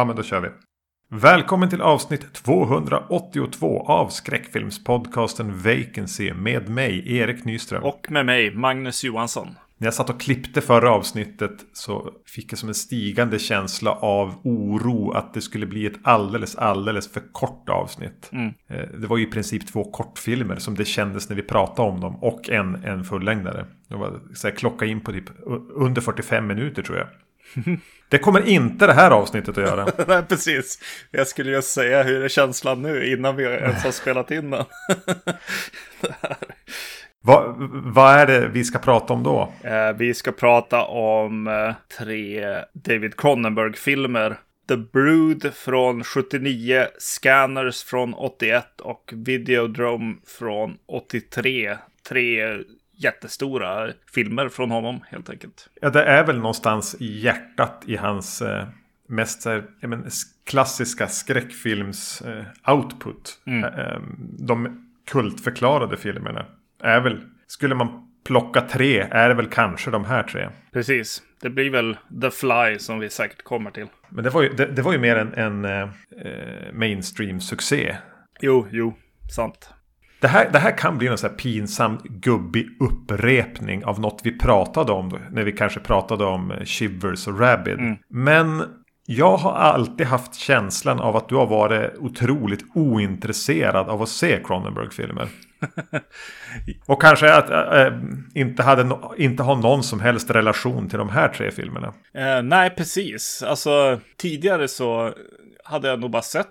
Ja, men då kör vi. Välkommen till avsnitt 282 av skräckfilmspodcasten Vacancy med mig, Erik Nyström. Och med mig, Magnus Johansson. När jag satt och klippte förra avsnittet så fick jag som en stigande känsla av oro att det skulle bli ett alldeles, alldeles för kort avsnitt. Mm. Eh, det var ju i princip två kortfilmer som det kändes när vi pratade om dem och en, en fullängdare. Det var så här, klocka in på typ under 45 minuter tror jag. Det kommer inte det här avsnittet att göra. Nej, precis. Jag skulle just säga hur är känslan nu innan vi ens har spelat in den. Vad, vad är det vi ska prata om då? Eh, vi ska prata om eh, tre David Cronenberg-filmer. The Brood från 79, Scanners från 81 och Videodrome från 83. Tre jättestora filmer från honom helt enkelt. Ja, det är väl någonstans i hjärtat i hans eh, mest här, men, klassiska skräckfilms eh, output. Mm. Eh, eh, de kultförklarade filmerna är väl, skulle man plocka tre, är det väl kanske de här tre. Precis. Det blir väl The Fly som vi säkert kommer till. Men det var ju, det, det var ju mer en, en eh, mainstream-succé. Jo, jo, sant. Det här, det här kan bli en sån här pinsam gubbig upprepning av något vi pratade om. När vi kanske pratade om Shivers och Rabid. Mm. Men jag har alltid haft känslan av att du har varit otroligt ointresserad av att se Cronenberg-filmer. och kanske att äh, inte, hade no inte ha någon som helst relation till de här tre filmerna. Uh, nej, precis. Alltså tidigare så hade jag nog bara sett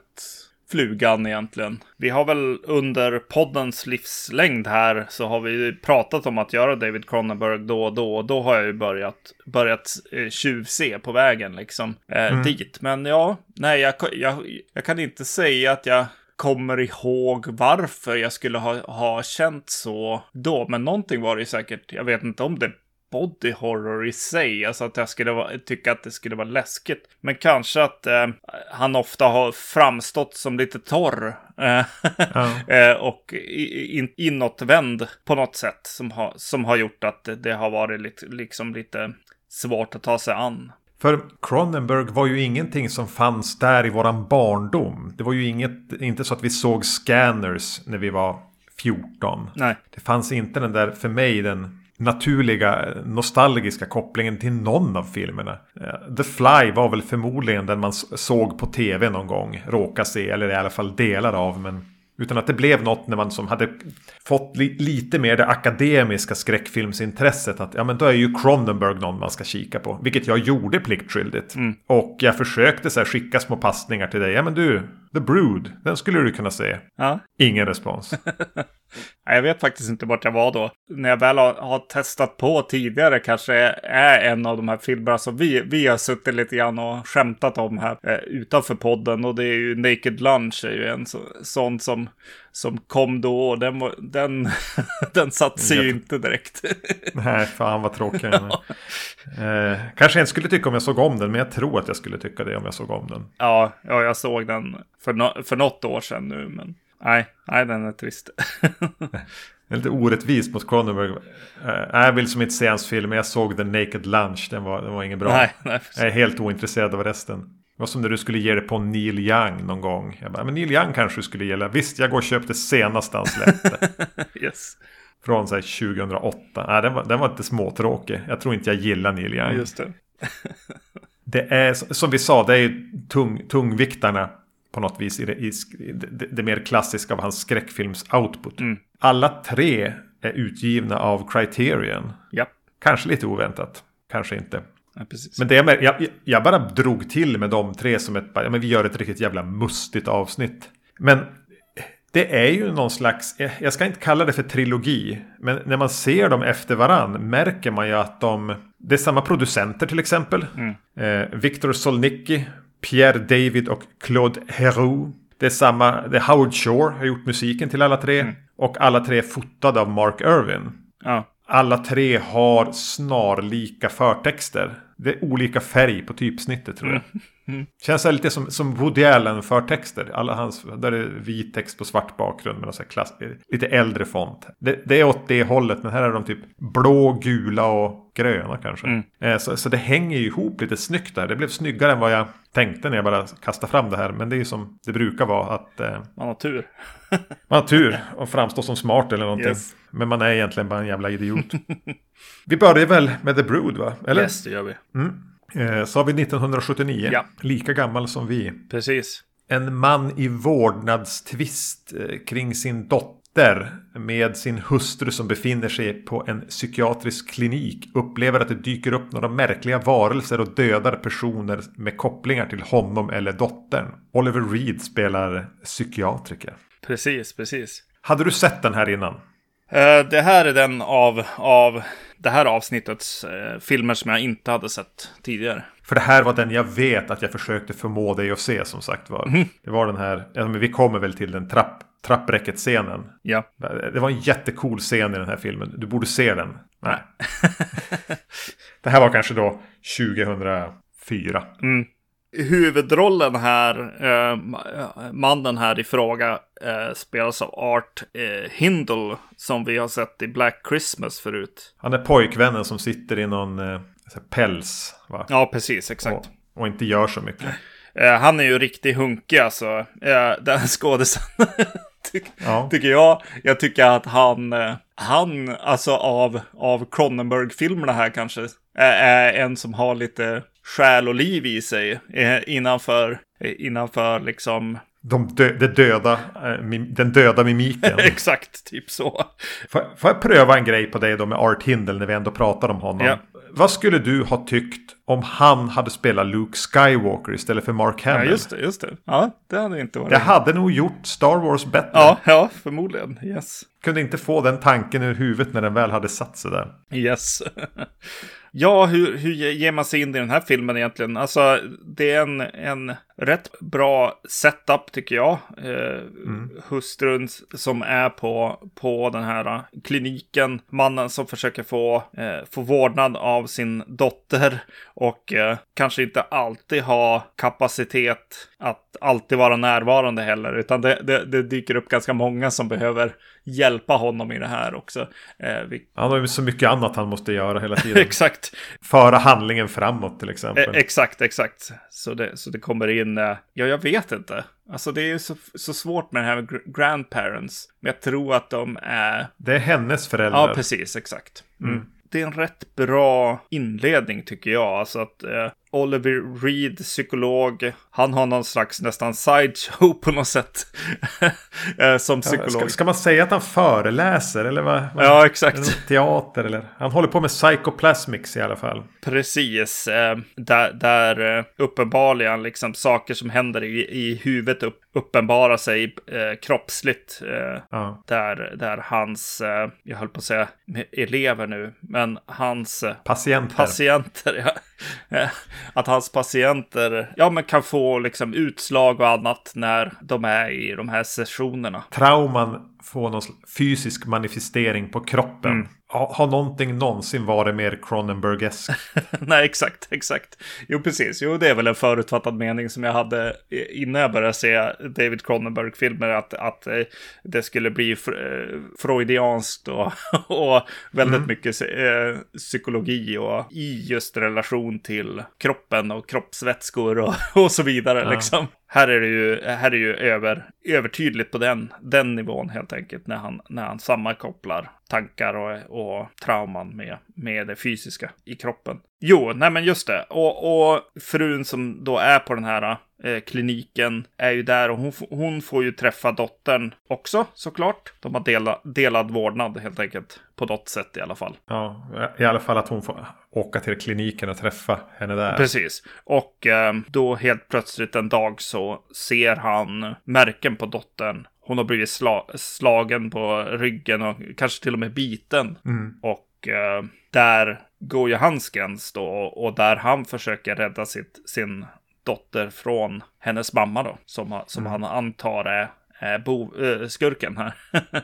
flugan egentligen. Vi har väl under poddens livslängd här så har vi pratat om att göra David Cronenberg då och då. Och då har jag ju börjat, börjat eh, tjuvse på vägen liksom eh, mm. dit. Men ja, nej, jag, jag, jag kan inte säga att jag kommer ihåg varför jag skulle ha, ha känt så då. Men någonting var det säkert. Jag vet inte om det body horror i sig, alltså att jag skulle vara, tycka att det skulle vara läskigt. Men kanske att eh, han ofta har framstått som lite torr eh. Eh, och in, inåtvänd på något sätt som har, som har gjort att det, det har varit lite, liksom lite svårt att ta sig an. För Cronenberg var ju ingenting som fanns där i våran barndom. Det var ju inget, inte så att vi såg scanners när vi var 14. Nej. Det fanns inte den där, för mig, den naturliga nostalgiska kopplingen till någon av filmerna. Eh, The Fly var väl förmodligen den man såg på tv någon gång. Råka se, eller i alla fall delar av. Men utan att det blev något när man som hade fått li lite mer det akademiska skräckfilmsintresset. Att ja men då är ju Cronenberg någon man ska kika på. Vilket jag gjorde pliktskyldigt. Mm. Och jag försökte så här, skicka små passningar till dig. Ja men du, The Brood, den skulle du kunna se. Ja. Ingen respons. Jag vet faktiskt inte vart jag var då. När jag väl har, har, testat på tidigare kanske är en av de här filmerna som vi, vi har suttit lite grann och skämtat om här eh, utanför podden. Och det är ju Naked Lunch är ju en så, sån som, som kom då den, den, den satt sig ju inte direkt. Nej, fan vad tråkig ja. eh, Kanske jag inte skulle tycka om jag såg om den, men jag tror att jag skulle tycka det om jag såg om den. Ja, ja jag såg den för, no för något år sedan nu, men nej, nej den är trist. Det är lite orättvist mot Cronenberg. Uh, jag vill som inte se hans film, men jag såg The Naked Lunch. Den var, den var ingen bra. Nej, nej, jag är helt ointresserad av resten. Det var som när du skulle ge det på Neil Young någon gång. Jag bara, men Neil Young kanske du skulle gilla. Visst, jag går och köpte senaste han släppte. yes. Från så 2008. Nej, den var, den var inte småtråkig. Jag tror inte jag gillar Neil Young. Just det. det är, som vi sa, det är tung, tungviktarna på något vis i det, i det, det mer klassiska av hans skräckfilms-output. Mm. Alla tre är utgivna av Criterion. Ja. Kanske lite oväntat, kanske inte. Ja, men det är, jag, jag bara drog till med de tre som ett, ja, men vi gör ett riktigt jävla mustigt avsnitt. Men det är ju någon slags, jag ska inte kalla det för trilogi, men när man ser dem efter varann märker man ju att de, det är samma producenter till exempel. Mm. Eh, Victor Solnicki Pierre David och Claude Heroux. Det är samma, det är Howard Shore har gjort musiken till alla tre. Mm. Och alla tre är fotade av Mark Irvin. Ja. Alla tre har snarlika förtexter. Det är olika färg på typsnittet tror jag. Mm. Känns det lite som, som Woody Allen förtexter. Alla hans, där är vit text på svart bakgrund med så klass, lite äldre font. Det, det, är åt det hållet, men här är de typ blå, gula och gröna kanske. Mm. Eh, så, så det hänger ju ihop lite snyggt där. Det blev snyggare än vad jag tänkte när jag bara kastade fram det här. Men det är ju som det brukar vara att... Eh, man har tur. Man har tur och framstår som smart eller någonting. Yes. Men man är egentligen bara en jävla idiot. vi börjar väl med The Brood va? Eller? Yes, det gör vi. Mm. Eh, så har vi 1979. Ja. Lika gammal som vi. Precis. En man i vårdnadstvist eh, kring sin dotter med sin hustru som befinner sig på en psykiatrisk klinik upplever att det dyker upp några märkliga varelser och dödar personer med kopplingar till honom eller dottern. Oliver Reed spelar psykiatriker. Precis, precis. Hade du sett den här innan? Uh, det här är den av, av det här avsnittets uh, filmer som jag inte hade sett tidigare. För det här var den jag vet att jag försökte förmå dig att se som sagt var. Mm. Det var den här, ja, men vi kommer väl till den trapp, trappräcket-scenen. Ja. Det var en jättecool scen i den här filmen. Du borde se den. Nej. det här var kanske då 2004. Mm huvudrollen här, eh, mannen här i fråga, eh, spelas av Art eh, Hindle som vi har sett i Black Christmas förut. Han är pojkvännen som sitter i någon eh, päls. Va? Ja, precis, exakt. Och, och inte gör så mycket. Eh, han är ju riktigt hunkig alltså, eh, den skådisen. Ty ja. Tycker jag. Jag tycker att han, eh, han alltså av, av Cronenberg-filmerna här kanske, är en som har lite själ och liv i sig innanför, innanför liksom de dö det döda, eh, den döda mimiken. Exakt, typ så. Får, får jag pröva en grej på dig då med Art Hindle när vi ändå pratar om honom? Ja. Vad skulle du ha tyckt om han hade spelat Luke Skywalker istället för Mark Hamill? Ja, just det, just det. Ja, det hade inte varit... Det hade nog gjort Star Wars bättre. Ja, ja, förmodligen. Yes. Kunde inte få den tanken ur huvudet när den väl hade satt sig där. Yes. Ja, hur, hur ger man sig in i den här filmen egentligen? Alltså, det är en, en rätt bra setup tycker jag. Eh, mm. Hustrun som är på, på den här kliniken. Mannen som försöker få, eh, få vårdnad av sin dotter. Och eh, kanske inte alltid ha kapacitet att alltid vara närvarande heller. Utan det, det, det dyker upp ganska många som behöver hjälpa honom i det här också. Eh, vi... Han har ju så mycket annat han måste göra hela tiden. exakt. Föra handlingen framåt till exempel. Eh, exakt, exakt. Så det, så det kommer in, eh, ja jag vet inte. Alltså det är ju så, så svårt med det här med grandparents. Men jag tror att de är... Det är hennes föräldrar. Ja, precis, exakt. Mm. Det är en rätt bra inledning tycker jag. Alltså att eh, Oliver Reed, psykolog. Han har någon slags nästan sideshow på något sätt. Eh, som psykolog. Ska, ska, man säga att han föreläser eller vad? Ja, exakt. Teater eller? Han håller på med psychoplasmics i alla fall. Precis. Eh, där, där eh, uppenbarligen liksom saker som händer i, i huvudet upp, uppenbarar sig eh, kroppsligt. Eh, ja. där, där hans, jag höll på att säga elever nu, men hans patienter. patienter ja. att hans patienter ja, men kan få liksom utslag och annat när de är i de här sessionerna. Trauman får någon fysisk manifestering på kroppen. Mm. Har, har någonting någonsin varit mer Cronenbergesk? Nej, exakt, exakt. Jo, precis. Jo, det är väl en förutfattad mening som jag hade innan jag började se David Cronenberg-filmer, att, att eh, det skulle bli eh, freudianskt och, och väldigt mm. mycket eh, psykologi och i just relation till kroppen och kroppsvätskor och, och så vidare. Ja. Liksom. Här är det ju, här är ju över, övertydligt på den, den nivån helt enkelt när han, när han sammankopplar tankar och, och trauman med, med det fysiska i kroppen. Jo, nej men just det. Och, och frun som då är på den här eh, kliniken är ju där och hon, hon får ju träffa dottern också såklart. De har dela, delad vårdnad helt enkelt. På något sätt i alla fall. Ja, i alla fall att hon får åka till kliniken och träffa henne där. Precis. Och eh, då helt plötsligt en dag så ser han märken på dottern hon har blivit sla slagen på ryggen och kanske till och med biten. Mm. Och eh, där hans gräns då och där han försöker rädda sitt, sin dotter från hennes mamma då. Som, som mm. han antar är är bo, äh, skurken här.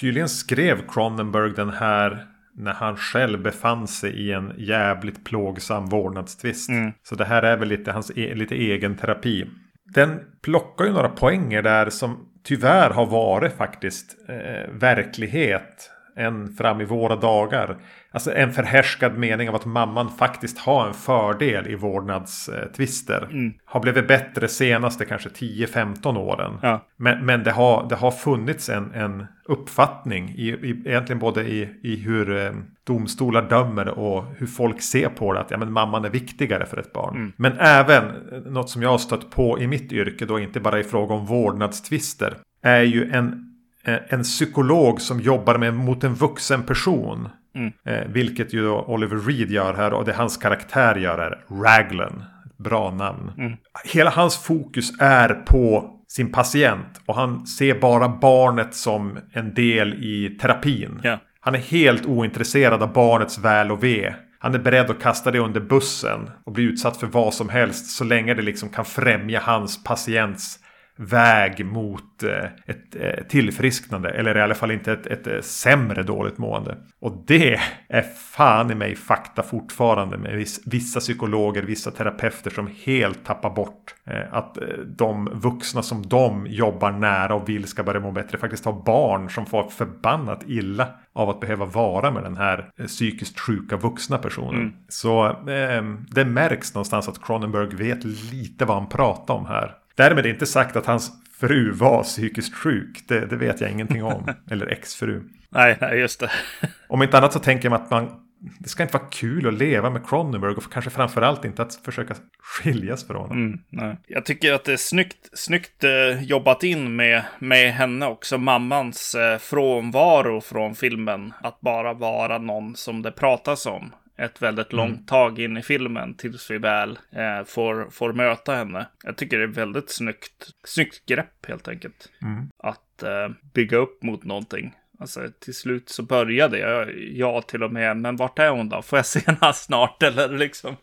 Tydligen skrev Cronenberg den här när han själv befann sig i en jävligt plågsam vårdnadstvist. Mm. Så det här är väl lite hans e lite egen terapi. Den plockar ju några poänger där som tyvärr har varit faktiskt eh, verklighet än fram i våra dagar. Alltså en förhärskad mening av att mamman faktiskt har en fördel i vårdnadstvister. Mm. Har blivit bättre senaste kanske 10-15 åren. Ja. Men, men det, har, det har funnits en, en uppfattning i, i, egentligen både i, i hur eh, domstolar dömer och hur folk ser på det. Att ja, men mamman är viktigare för ett barn. Mm. Men även eh, något som jag har stött på i mitt yrke då inte bara i fråga om vårdnadstvister. Är ju en en psykolog som jobbar med mot en vuxen person. Mm. Eh, vilket ju Oliver Reed gör här och det hans karaktär gör är Raglan. Bra namn. Mm. Hela hans fokus är på sin patient och han ser bara barnet som en del i terapin. Yeah. Han är helt ointresserad av barnets väl och ve. Han är beredd att kasta det under bussen och bli utsatt för vad som helst så länge det liksom kan främja hans patients väg mot eh, ett eh, tillfrisknande. Eller i alla fall inte ett, ett, eh, sämre dåligt mående. Och det är fan i mig fakta fortfarande med vissa psykologer, vissa terapeuter som helt tappar bort att de vuxna som de jobbar nära och vill ska börja må bättre faktiskt har barn som får förbannat illa av att behöva vara med den här psykiskt sjuka vuxna personen. Mm. Så eh, det märks någonstans att Cronenberg vet lite vad han pratar om här. Därmed inte sagt att hans fru var psykiskt sjuk. Det, det vet jag ingenting om. Eller exfru. Nej, nej, just det. om inte annat så tänker man att man det ska inte vara kul att leva med Cronenberg och kanske framförallt inte att försöka skiljas från honom. Mm, nej. Jag tycker att det är snyggt, snyggt eh, jobbat in med, med henne också, mammans eh, frånvaro från filmen. Att bara vara någon som det pratas om ett väldigt mm. långt tag in i filmen tills vi väl eh, får, får möta henne. Jag tycker det är väldigt snyggt, snyggt grepp helt enkelt. Mm. Att eh, bygga upp mot någonting. Alltså till slut så började jag, jag till och med, men vart är hon då? Får jag se henne snart eller liksom?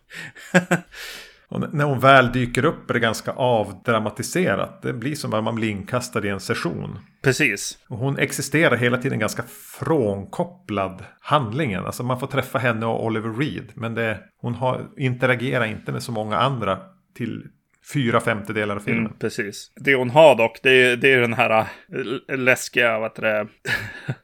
Och när hon väl dyker upp är det ganska avdramatiserat. Det blir som att man blir inkastad i en session. Precis. Och hon existerar hela tiden ganska frånkopplad handlingen. Alltså man får träffa henne och Oliver Reed. Men det, hon har, interagerar inte med så många andra till fyra femtedelar av filmen. Mm, precis. Det hon har dock, det är, det är den här äh, läskiga, vad heter det,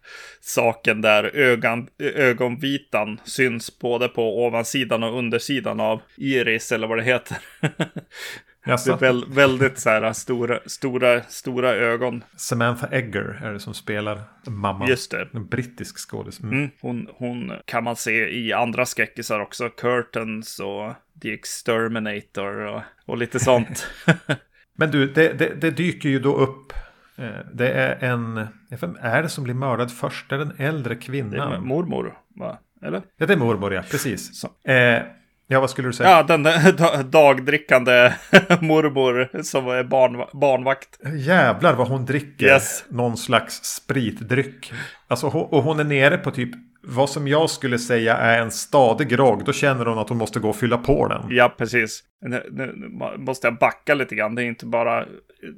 saken där ögon, ögonvitan syns både på ovansidan och undersidan av iris eller vad det heter. Jaså? Det är väl, väldigt så här stora, stora, stora ögon. Samantha Egger är det som spelar mamma. Just det. En brittisk skådis. Mm. Mm, hon, hon kan man se i andra skräckisar också. Curtains och The Exterminator och, och lite sånt. Men du, det, det, det, dyker ju då upp. Eh, det är en... Vem är det som blir mördad först? Det är den äldre kvinnan. Det är mormor, va? Eller? Ja, det är mormor, ja. Precis. Eh, ja, vad skulle du säga? Ja, den dagdrickande mormor som är barn, barnvakt. Jävlar vad hon dricker yes. någon slags spritdryck. Alltså, och hon är nere på typ vad som jag skulle säga är en stadig grogg, då känner hon att hon måste gå och fylla på den. Ja, precis. Nu, nu måste jag backa lite grann. Det är inte bara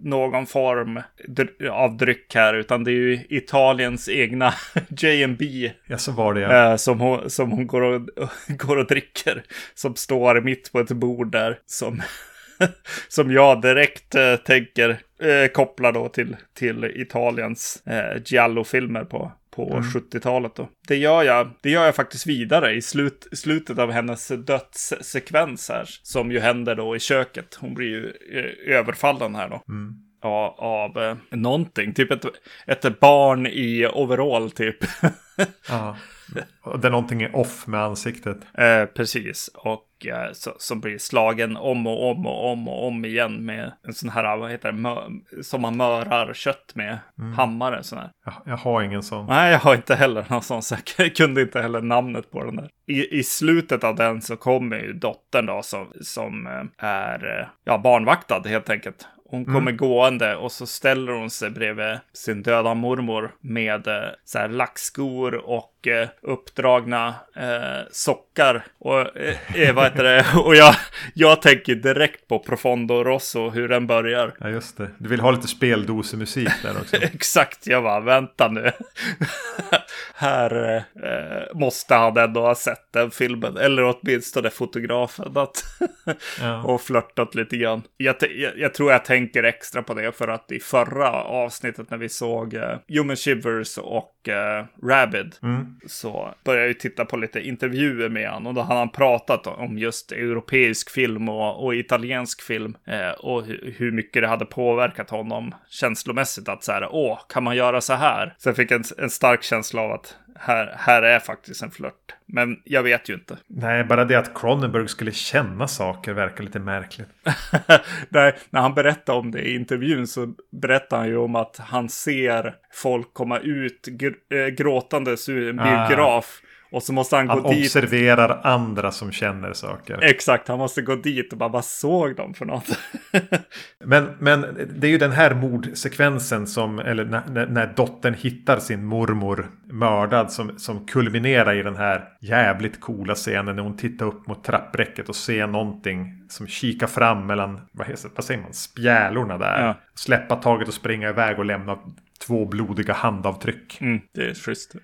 någon form av dryck här, utan det är ju Italiens egna J&B. Ja, så var det ja. Eh, som hon, som hon går, och, går och dricker. Som står mitt på ett bord där. Som, som jag direkt eh, tänker eh, koppla då till, till Italiens eh, Giallo-filmer på på mm. 70-talet då. Det gör jag, det gör jag faktiskt vidare i slut, slutet av hennes dödssekvens här. Som ju händer då i köket. Hon blir ju eh, överfallen här då. Mm. Av, av eh, någonting, typ ett, ett barn i overall typ. Ja. Det är någonting off med ansiktet. Eh, precis. Och eh, så, som blir slagen om och om och om och om igen med en sån här, vad heter det, mö, som man mörar kött med. Mm. Hammare sån här. Jag, jag, har ingen sån. Nej, jag har inte heller någon sån. Så jag kunde inte heller namnet på den där. I, I slutet av den så kommer ju dottern då som, som eh, är ja, barnvaktad helt enkelt. Hon kommer gående och så ställer hon sig bredvid sin döda mormor med eh, så här lackskor och eh, uppdragna eh, sockar. Och, eh, vad heter det? och jag, jag tänker direkt på Profondo Rosso, hur den börjar. Ja, just det. Du vill ha lite speldosemusik där också. Exakt, jag bara vänta nu. Här eh, måste han ändå ha sett den filmen, eller åtminstone fotografen. Att Ja. och flörtat lite grann. Jag, jag, jag tror jag tänker extra på det för att i förra avsnittet när vi såg uh, Human Shivers och eh, Rabid Mm. så började jag titta på lite intervjuer med han och då hade han pratat om just europeisk film och, och italiensk film eh, och hu- hur mycket det hade påverkat honom känslomässigt att så här, åh, kan man göra så här? Så jag fick en, en stark känsla av att här, här är faktiskt en flört. Men jag vet ju inte. Nej, bara det att Cronenberg skulle känna saker verkar lite märkligt. Nej, när han berättar om det i intervjun så berättar han ju om att han ser folk komma ut gr- äh, gråtandes ur en Ah. Och så måste han, Han gå dit. observerar andra som känner saker. Exakt, han måste gå dit och bara, vad såg de för något? Men, men det är ju den här mordsekvensen som, eller när, när, när dottern hittar sin mormor mördad som, som kulminerar i den här jävligt coola scenen när hon tittar upp mot trappräcket och ser någonting som kikar fram mellan, vad, heter, vad säger man, spjälorna där. Ja. Släppa taget och springa iväg och lämna två blodiga handavtryck. Mm, det är schysst.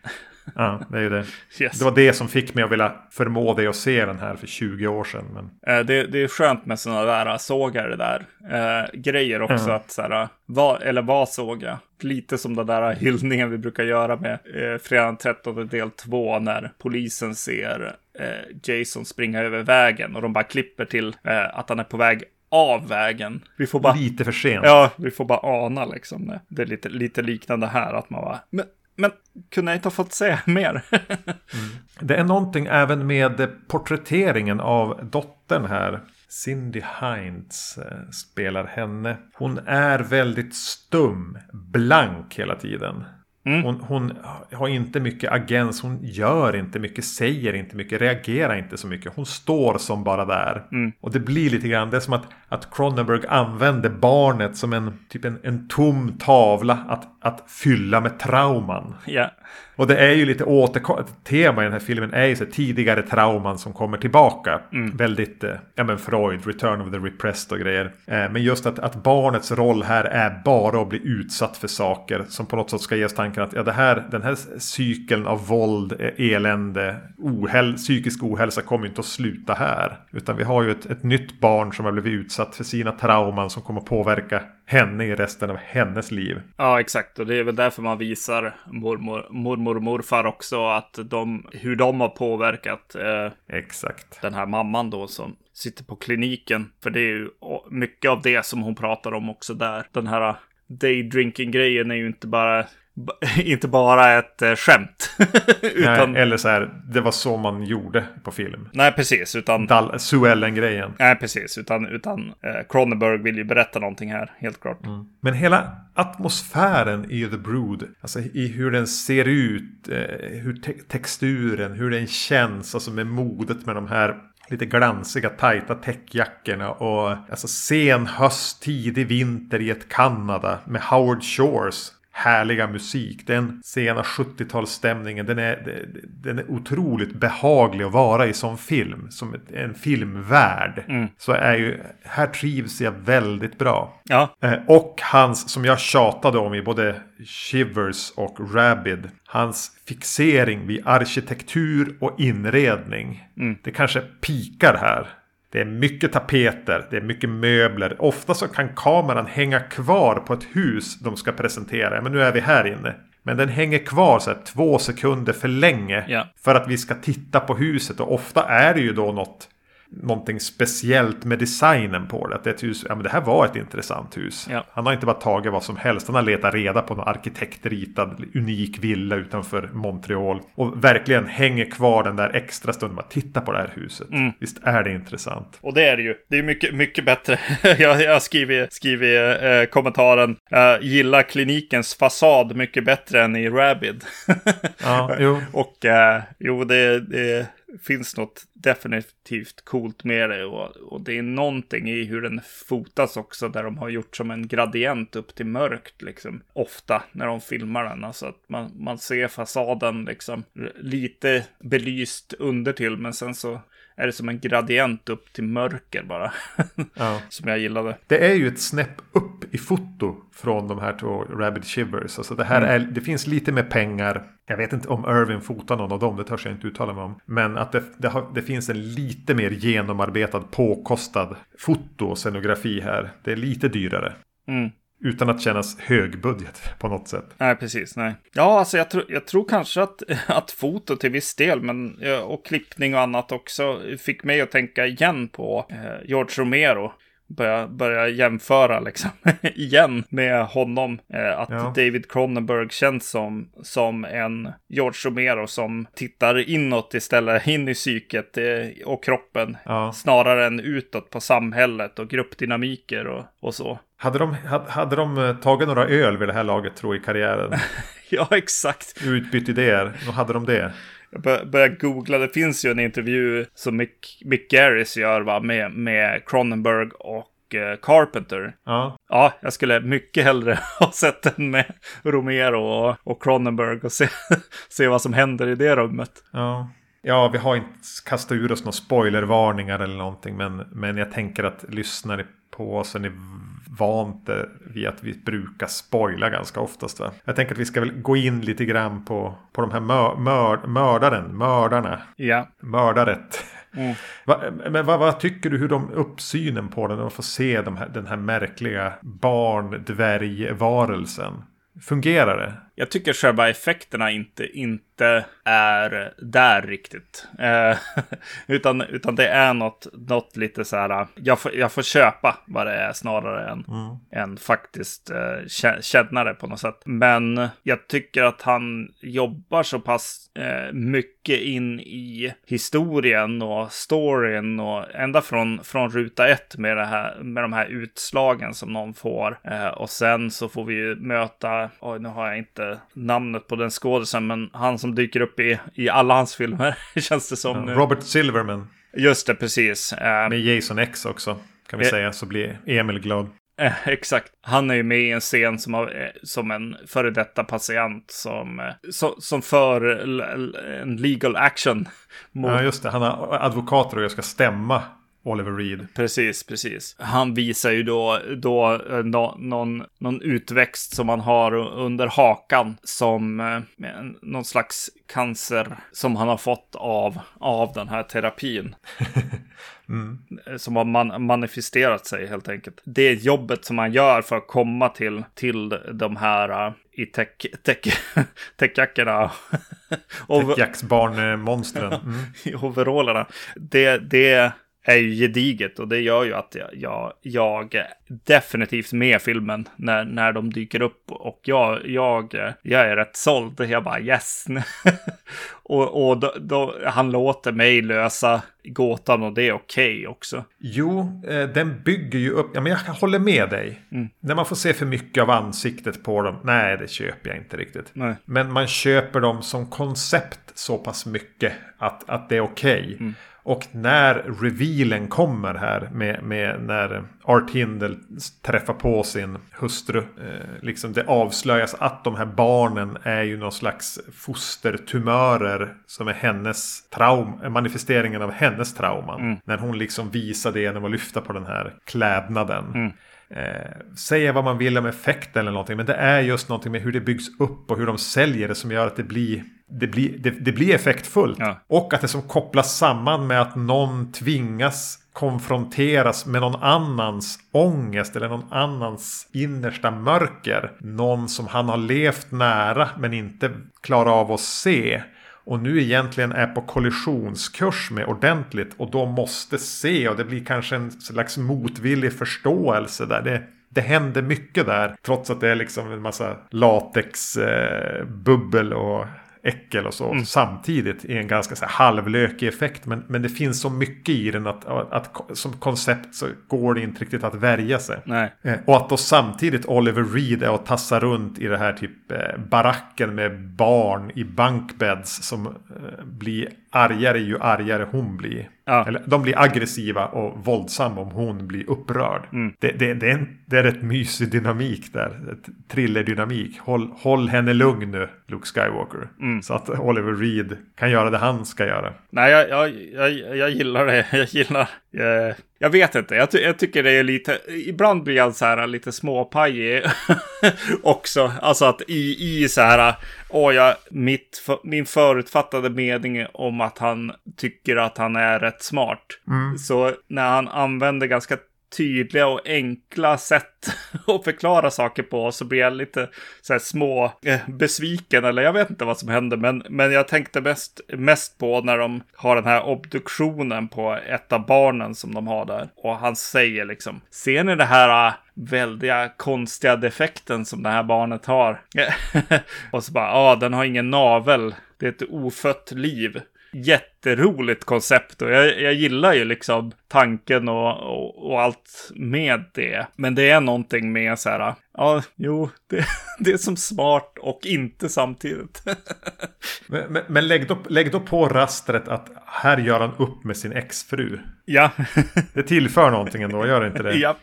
Ja, det är ju det. Yes. Det var det som fick mig att vilja förmå dig att se den här för 20 år sedan. Men Eh, Det, det är skönt med sådana där sågar det där. Eh, grejer också Ja. att så här, vad, eller vad såg jag? Lite som den där hyllningen vi brukar göra med eh, fredag den 13 del 2 när polisen ser eh, Jason springa över vägen och de bara klipper till eh, att han är på väg av vägen. Vi får bara, lite för sent. ja, vi får bara ana liksom. Det, det är lite, lite liknande här att man bara, men, men kunde jag inte ha fått se mer? Det är någonting även med porträtteringen av dottern här. Cindy Hinds eh, spelar henne. Hon är väldigt stum, blank hela tiden. Hon, hon har inte mycket agens, hon gör inte mycket, säger inte mycket, reagerar inte så mycket. Hon står som bara där. Och det blir lite grann, det är som att, att Cronenberg använder barnet som en, typ en, en tom tavla att, att fylla med trauman. ja. Och det är ju lite återkommande. Tema i den här filmen är ju så tidigare trauman som kommer tillbaka. Väldigt, eh, ja men Freud, Return of the Repressed och grejer. Eh, men just att, att barnets roll här är bara att bli utsatt för saker som på något sätt ska ge oss tanken att ja, det här, den här cykeln av våld, eh, elände, ohäl psykisk ohälsa kommer inte att sluta här. Utan vi har ju ett, ett nytt barn som har blivit utsatt för sina trauman som kommer att påverka henne i resten av hennes liv. Ja, exakt. Och det är väl därför man visar mormor, mormor och morfar också att de, hur de har påverkat eh, Exakt. den här mamman då som sitter på kliniken. För det är ju mycket av det som hon pratar om också där. Den här daydrinking-grejen är ju inte bara, inte bara ett eh, skämt. utan, Nej, eller så här, det var så man gjorde på film. nej, precis. Utan, Dal- Suellen-grejen. nej, precis. Utan, utan eh, Cronenberg vill ju berätta någonting här, helt klart. Men hela atmosfären i The Brood, alltså i hur den ser ut, eh, hur te- texturen, hur den känns, alltså med modet med de här lite glansiga, tajta täckjackorna och alltså sen höst, tidig vinter i ett Kanada med Howard Shores härliga musik. Den sena 70-talsstämningen, den är, den är otroligt behaglig att vara i som film. Som en filmvärld. Så är ju, här trivs jag väldigt bra. Ja, Eh, Och hans, som jag tjatade om i både Shivers och Rabid. Hans fixering vid arkitektur och inredning. Det kanske pikar här. Det är mycket tapeter, det är mycket möbler. Ofta så kan kameran hänga kvar på ett hus de ska presentera. Men nu är vi här inne. Men den hänger kvar så här två sekunder för länge. Ja. För att vi ska titta på huset. Och ofta är det ju då något någonting speciellt med designen på det. Att det, är ett hus, ja, men det här var ett intressant hus. Ja. Han har inte bara tagit vad som helst. Han har letat reda på någon arkitektritad unik villa utanför Montreal. Och verkligen hänger kvar den där extra stunden. Bara titta på det här huset. Mm. Visst är det intressant. Och det är det ju. Det är mycket, mycket bättre. jag jag har skrivit, skrivit eh, kommentaren. Eh, gillar klinikens fasad mycket bättre än i Rabid. Ja, jo. Och eh, jo, det, det finns något definitivt coolt med det. Och, och det är någonting i hur den fotas också, där de har gjort som en gradient upp till mörkt, liksom. Ofta när de filmar den. Alltså att man, man ser fasaden liksom lite belyst under till, men sen så är det som en gradient upp till mörker bara. Ja. som jag gillade. Det är ju ett snäpp upp i foto från de här två Rabbit Shivers. Alltså det, här mm. är, det finns lite mer pengar. Jag vet inte om Irvin fotar någon av dem, det törs jag inte uttala mig om. Men att det, det, har, det finns en lite mer genomarbetad, påkostad foto och scenografi här. Det är lite dyrare. Mm. Utan att kännas högbudget på något sätt. Nej, precis. Nej. Ja, alltså jag, tro, jag tror kanske att, att foto till viss del, men och klippning och annat också fick mig att tänka igen på eh, George Romero börja, börja jämföra liksom igen med honom. Eh, att ja. David Cronenberg känns som, som en George Romero som tittar inåt istället, in i psyket eh, och kroppen. Ja. Snarare än utåt på samhället och gruppdynamiker och, och så. Hade de, hade, hade de eh, tagit några öl vid det här laget tror i karriären? ja, exakt. Utbytt idéer, då hade de det. Jag började googla, det finns ju en intervju som Mick, Mick Garris gör va, med, med Cronenberg och eh, Carpenter. Ja. ja, jag skulle mycket hellre ha sett den med Romero och, och Cronenberg och se, se vad som händer i det rummet. Ja. Ja, vi har inte kastat ur oss några spoilervarningar eller någonting. Men, men jag tänker att lyssnare på oss är vant vid att vi brukar spoila ganska oftast. Va? Jag tänker att vi ska väl gå in lite grann på, på de här mör, mör, mördaren, mördarna. Ja. Mördaret. Mm. Va, men vad, vad, tycker du hur de uppsynen på den? När man får se de här, den här märkliga barn-dvärgvarelsen. Fungerar det? Jag tycker själva effekterna inte, inte är där riktigt. Eh, utan, utan det är något, något lite så här, jag får, jag får köpa vad det är snarare än, mm. än faktiskt eh, känna det på något sätt. Men jag tycker att han jobbar så pass eh, mycket in i historien och storyn och ända från, från ruta ett med, det här, med de här utslagen som någon får. Eh, och sen så får vi ju möta, oj nu har jag inte inte namnet på den skådisen, men han som dyker upp i, i alla hans filmer, känns det som. Ja, Robert Silverman. Just det, precis. Eh, Med Jason X också, kan vi eh, säga, så blir Emil glad. Eh, exakt. Han är ju med i en scen som, har, eh, som en före detta patient som, eh, so, som för en legal action. Mot... Ja, just det. Han har advokater och jag ska stämma Oliver Reed. Precis, precis. Han visar ju då, då eh, no, någon, någon utväxt som han har under hakan som eh, någon slags cancer som han har fått av, av den här terapin. mm. Som har man, manifesterat sig helt enkelt. Det jobbet som man gör för att komma till, till de här uh, i täckjackorna. Täckjacksbarnmonstren. Mm. I overallerna. Det, det är ju gediget och det gör ju att jag, jag, jag definitivt med filmen när, när de dyker upp och jag, jag, jag är rätt såld. Jag bara yes. och och då, då, han låter mig lösa gåtan och det är okej okay också. Jo, eh, den bygger ju upp. Ja, men jag håller med dig. Mm. När man får se för mycket av ansiktet på dem. Nej, det köper jag inte riktigt. Nej. Men man köper dem som koncept så pass mycket att, att det är okej. Okay. Mm. Och när revealen kommer här med, med när Art Hindle träffar på sin hustru. Eh, liksom det avslöjas att de här barnen är ju någon slags fostertumörer som är hennes traum, manifesteringen av hennes trauman. Mm. När hon liksom visar det genom att lyfta på den här klädnaden. Mm. Eh, säga vad man vill om effekten eller någonting. Men det är just någonting med hur det byggs upp och hur de säljer det som gör att det blir det blir, det, det blir effektfullt. Ja. Och att det som kopplas samman med att någon tvingas konfronteras med någon annans ångest eller någon annans innersta mörker. Någon som han har levt nära men inte klarar av att se. Och nu egentligen är på kollisionskurs med ordentligt och då måste se och det blir kanske en slags motvillig förståelse där. Det, det händer mycket där trots att det är liksom en massa latexbubbel eh, och äckel och så mm. samtidigt i en ganska så här, halvlökig effekt. Men, men det finns så mycket i den att, att, att som koncept så går det inte riktigt att värja sig. Eh, och att då samtidigt Oliver Reed är och tassar runt i det här typ eh, baracken med barn i bankbeds som eh, blir argare ju argare hon blir. Ja. Eller, de blir aggressiva och våldsamma om hon blir upprörd. Mm. Det, det, det, är en, det är rätt mysig dynamik där. Ett Thrillerdynamik. Håll, håll henne lugn nu, Luke Skywalker. Mm. Så att Oliver Reed kan göra det han ska göra. Nej, jag, jag, jag, jag gillar det. Jag gillar... eh, jag vet inte. Jag, ty jag tycker det är lite... Ibland blir jag så här lite småpajig också. Alltså att i, i så här... Åh, jag, mitt, min förutfattade mening om att han tycker att han är rätt smart. Så när han använder ganska tydliga och enkla sätt att förklara saker på så blir jag lite så här små eh, besviken eller jag vet inte vad som händer men, men jag tänkte mest, mest på när de har den här obduktionen på ett av barnen som de har där och han säger liksom ser ni det här ah, väldiga konstiga defekten som det här barnet har? Och så bara ja den har ingen navel. Det är ett ofött liv jätteroligt koncept och jag, jag gillar ju liksom tanken och, och, och, allt med det. Men det är någonting med så här, ja, jo, det, det är som smart och inte samtidigt. Men, men, men lägg, då, lägg då på rastret att här gör han upp med sin exfru. ja, Det tillför någonting ändå, gör det inte det? ja,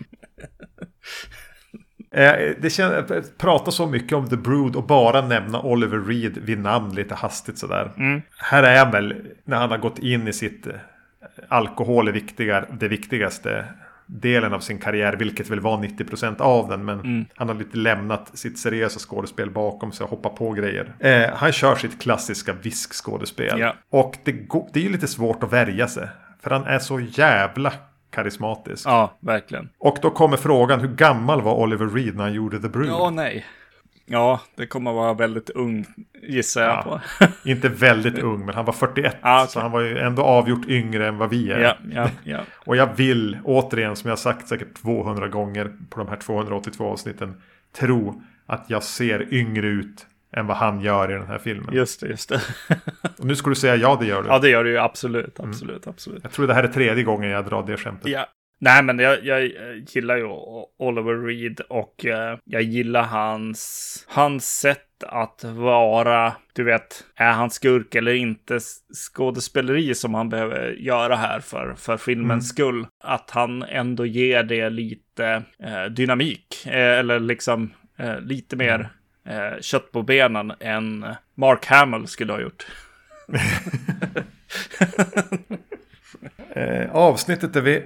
Det känns, prata så mycket om The Brood och bara nämna Oliver Reed vid namn lite hastigt sådär. Här är han väl när han har gått in i sitt eh, alkohol är viktiga, det viktigaste delen av sin karriär, vilket väl var 90% av den. Men han har lite lämnat sitt seriösa skådespel bakom sig och hoppat på grejer. Eh, han kör sitt klassiska viskskådespel. Ja. Och det, det är ju lite svårt att värja sig. För han är så jävla karismatisk. ja, verkligen. Och då kommer frågan, hur gammal var Oliver Reed när han gjorde The Brood? Ja, nej. Ja, det kommer vara väldigt ung, gissar jag Ja. på. Inte väldigt ung, men han var 41. Ja, okej. Så han var ju ändå avgjort yngre än vad vi är. ja, ja, ja. Och jag vill, återigen, som jag sagt säkert 200 gånger på de här 282 avsnitten, tro att jag ser yngre ut än vad han gör i den här filmen. Just det, just det. Och nu ska du säga ja, det gör du. Ja, det gör du ju absolut, absolut, absolut. Jag tror det här är tredje gången jag drar det skämtet. Ja. Nej, men jag, jag gillar ju Oliver Reed och eh, jag gillar hans, hans sätt att vara, du vet, är han skurk eller inte skådespeleri som han behöver göra här för, för filmens skull. Att han ändå ger det lite eh, dynamik, eh, eller liksom eh, lite mer eh, kött på benen än Mark Hamill skulle ha gjort. Eh, avsnittet där vi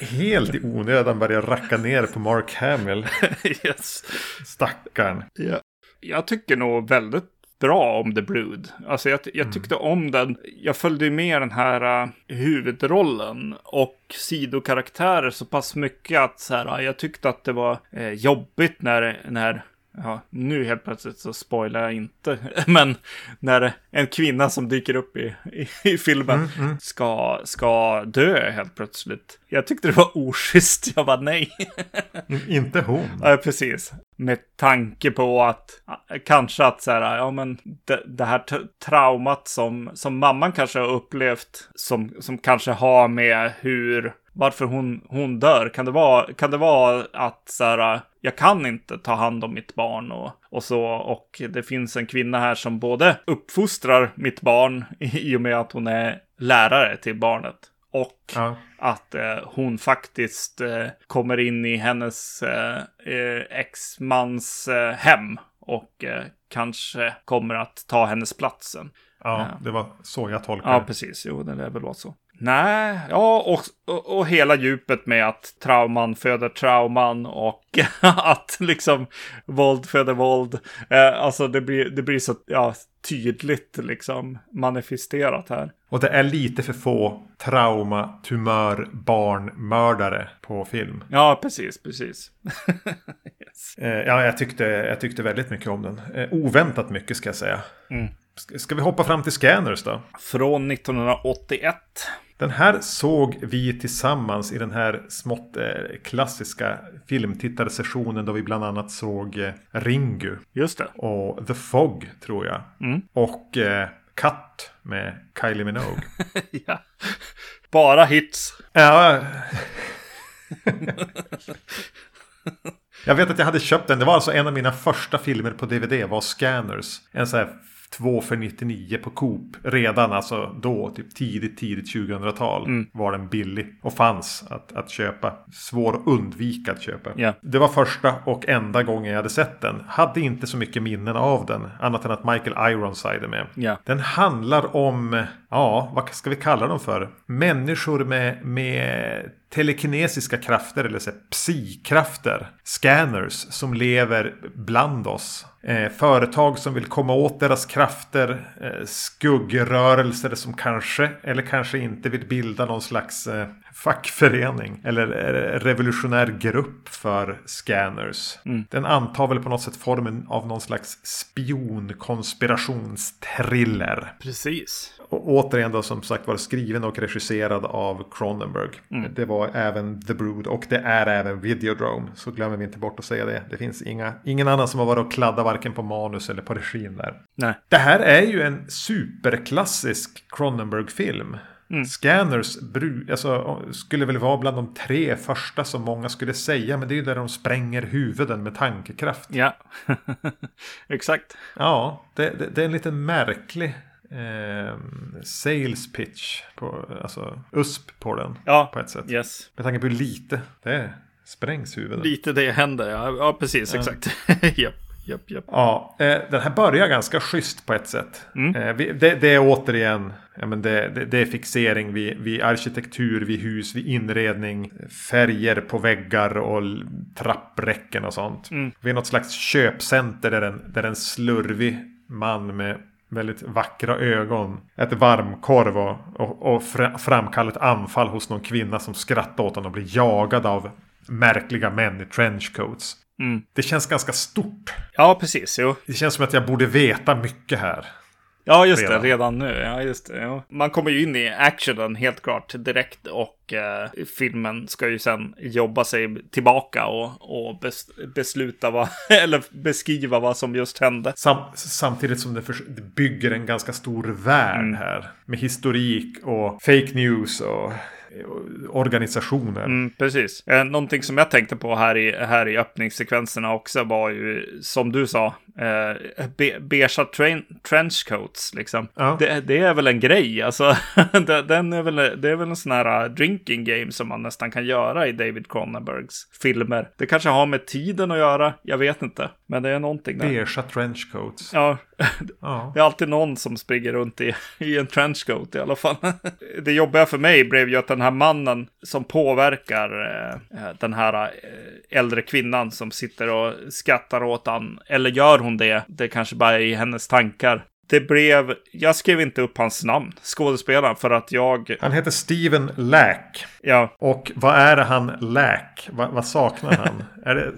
helt i onödan börjar racka ner på Mark Hamill. yes. Stackarn. Ja. Jag tycker nog väldigt bra om The Brood. Alltså jag, jag tyckte om den. Jag följde ju med den här uh, huvudrollen och sidokaraktärer så pass mycket att så här, uh, jag tyckte att det var uh, jobbigt när, när Ja, nu helt plötsligt så spoilar jag inte. Men när en kvinna som dyker upp i, i, i filmen Ska, ska dö helt plötsligt. Jag tyckte det var oschysst. Jag bara nej. In- inte hon. Ja, precis. Med tanke på att kanske att så här, ja men det, det här traumat som, som mamman kanske har upplevt som, som kanske har med hur, varför hon, hon dör. Kan det vara, kan det vara att så här, jag kan inte ta hand om mitt barn och, och så. Och det finns en kvinna här som både uppfostrar mitt barn i och med att hon är lärare till barnet. Och Ja. att eh, hon faktiskt eh, kommer in i hennes eh, eh, exmans eh, hem och eh, kanske kommer att ta hennes platsen. Ja, det var så jag tolkade Ja, det. precis. Jo, det lär väl vara så. Nej, ja, och, och, och hela djupet med att trauman föder trauman och att liksom våld föder våld. Eh, alltså det blir, det blir så ja, tydligt liksom manifesterat här. Och det är lite för få trauma, tumör, barnmördare på film. Ja, precis, precis. yes. Eh, ja, jag tyckte, jag tyckte väldigt mycket om den. Eh, oväntat mycket ska jag säga. Mm. Ska vi hoppa fram till Scanners då? Från 1981. Den här såg vi tillsammans i den här smått eh, klassiska filmtittarsessionen då vi bland annat såg eh, Ringu Just det. och The Fog tror jag. Mm. Och eh, Cut med Kylie Minogue. ja. Bara hits. ja. Jag vet att jag hade köpt den. Det var alltså en av mina första filmer på DVD var Scanners. En sån här 2 för 99 på Coop. Redan alltså då, typ tidigt, tidigt 2000-tal Mm. var den billig och fanns att, att köpa. Svår att undvika att köpa. Ja. Det var första och enda gången jag hade sett den. Hade inte så mycket minnen av den. Annat än att Michael Ironside är med. Ja. Den handlar om, ja, vad ska vi kalla dem för? Människor med, med telekinesiska krafter eller så psi-krafter. Scanners som lever bland oss. Eh, företag som vill komma åt deras krafter. Eh, skuggrörelser som kanske eller kanske inte vill bilda någon slags eh, fackförening. Eller eh, revolutionär grupp för scanners. Den antar väl på något sätt formen av någon slags spionkonspirationstriller. Precis. Och återigen då som sagt var skriven och regisserad av Cronenberg. Det var även The Brood och det är även Videodrome. Så glömmer vi inte bort att säga det. Det finns inga, ingen annan som har varit och kladdat varken på manus eller på regin där. Nej. Det här är ju en superklassisk Cronenberg-film. Scanners bru- alltså, skulle väl vara bland de tre första som många skulle säga. Men det är ju där de spränger huvuden med tankekraft. Ja. Exakt. Ja, det, det, det är en lite märklig eh, sales pitch. På, alltså USP på den. Ja. På ett sätt. Yes. Med tanke på hur lite det sprängs huvuden. Lite det händer, ja. Ja, precis. Exakt. Japp, japp, japp. Ja, eh, den här börjar ganska schysst på ett sätt. Eh, vi, det, det är återigen, ja, men det, det, det är fixering vid, vid arkitektur, vid hus, vid inredning, färger på väggar och trappräcken och sånt. Vi är något slags köpcenter där en, där en slurvig man med väldigt vackra ögon äter varmkorv och, och, och fra, framkallar ett anfall hos någon kvinna som skrattar åt honom och blir jagad av märkliga män i trenchcoats. Det känns ganska stort. Ja, precis. Jo. Det känns som att jag borde veta mycket här. Ja, just Redan. det. Redan nu. Ja, just det. Ja. Man kommer ju in i actionen helt klart direkt och eh, filmen ska ju sen jobba sig tillbaka och, och bes, besluta vad, eller beskriva vad som just hände. Sam samtidigt som det, förs- det bygger en ganska stor värld här. Med historik och fake news och organisationer. Mm, precis. Eh, någonting som jag tänkte på här i, här i öppningssekvenserna också var ju, som du sa, eh, be, beigea train, trenchcoats. Liksom. Ja. Det, det är väl en grej. Alltså, den är väl, det är väl en sån här uh, drinking game som man nästan kan göra i David Cronenbergs filmer. Det kanske har med tiden att göra, jag vet inte. Men det är någonting där. Beigea trenchcoats. Ja, Ja. det är alltid någon som springer runt i, i en trenchcoat i alla fall. Det jobbiga för mig blev ju att den här mannen som påverkar eh, eh, den här eh, äldre kvinnan som sitter och skrattar åt han, eller gör hon det? Det kanske bara är i hennes tankar. Det blev, jag skrev inte upp hans namn, skådespelaren, för att jag, Han heter Steven Lack. ja, Och vad är det han lack? Va, vad saknar han? är det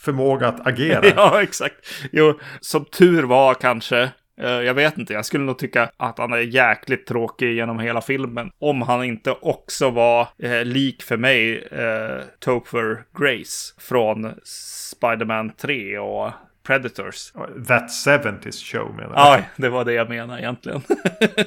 förmåga att agera? ja exakt. Jo, som tur var kanske, eh, jag vet inte, jag skulle nog tycka att han är jäkligt tråkig genom hela filmen. Om han inte också var eh, lik för mig, eh, Topher Grace från Spider-Man 3 och Predators. That 70s show menar jag. Ja, det var det jag menade egentligen.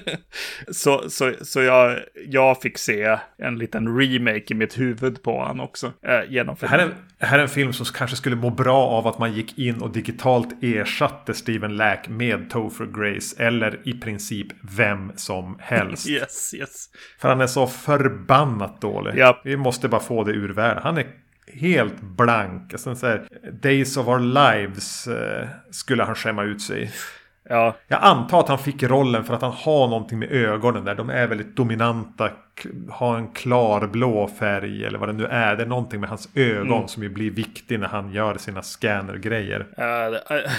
så så, så jag, jag fick se en liten remake i mitt huvud på han också. Eh, genom Det här, är, det här är en film som kanske skulle må bra av att man gick in och digitalt ersatte Steven Lack med Topher Grace. Eller i princip vem som helst. Yes, yes. För han är så förbannat dålig. Japp. Vi måste bara få det ur världen. Han är helt blank. Alltså, så här, Days of our lives eh, skulle han skämma ut sig. Ja, Jag antar att han fick rollen för att han har någonting med ögonen där. De är väldigt dominanta. Har en klarblå färg eller vad det nu är. Det är någonting med hans ögon som ju blir viktig när han gör sina scannergrejer. Eh, eh,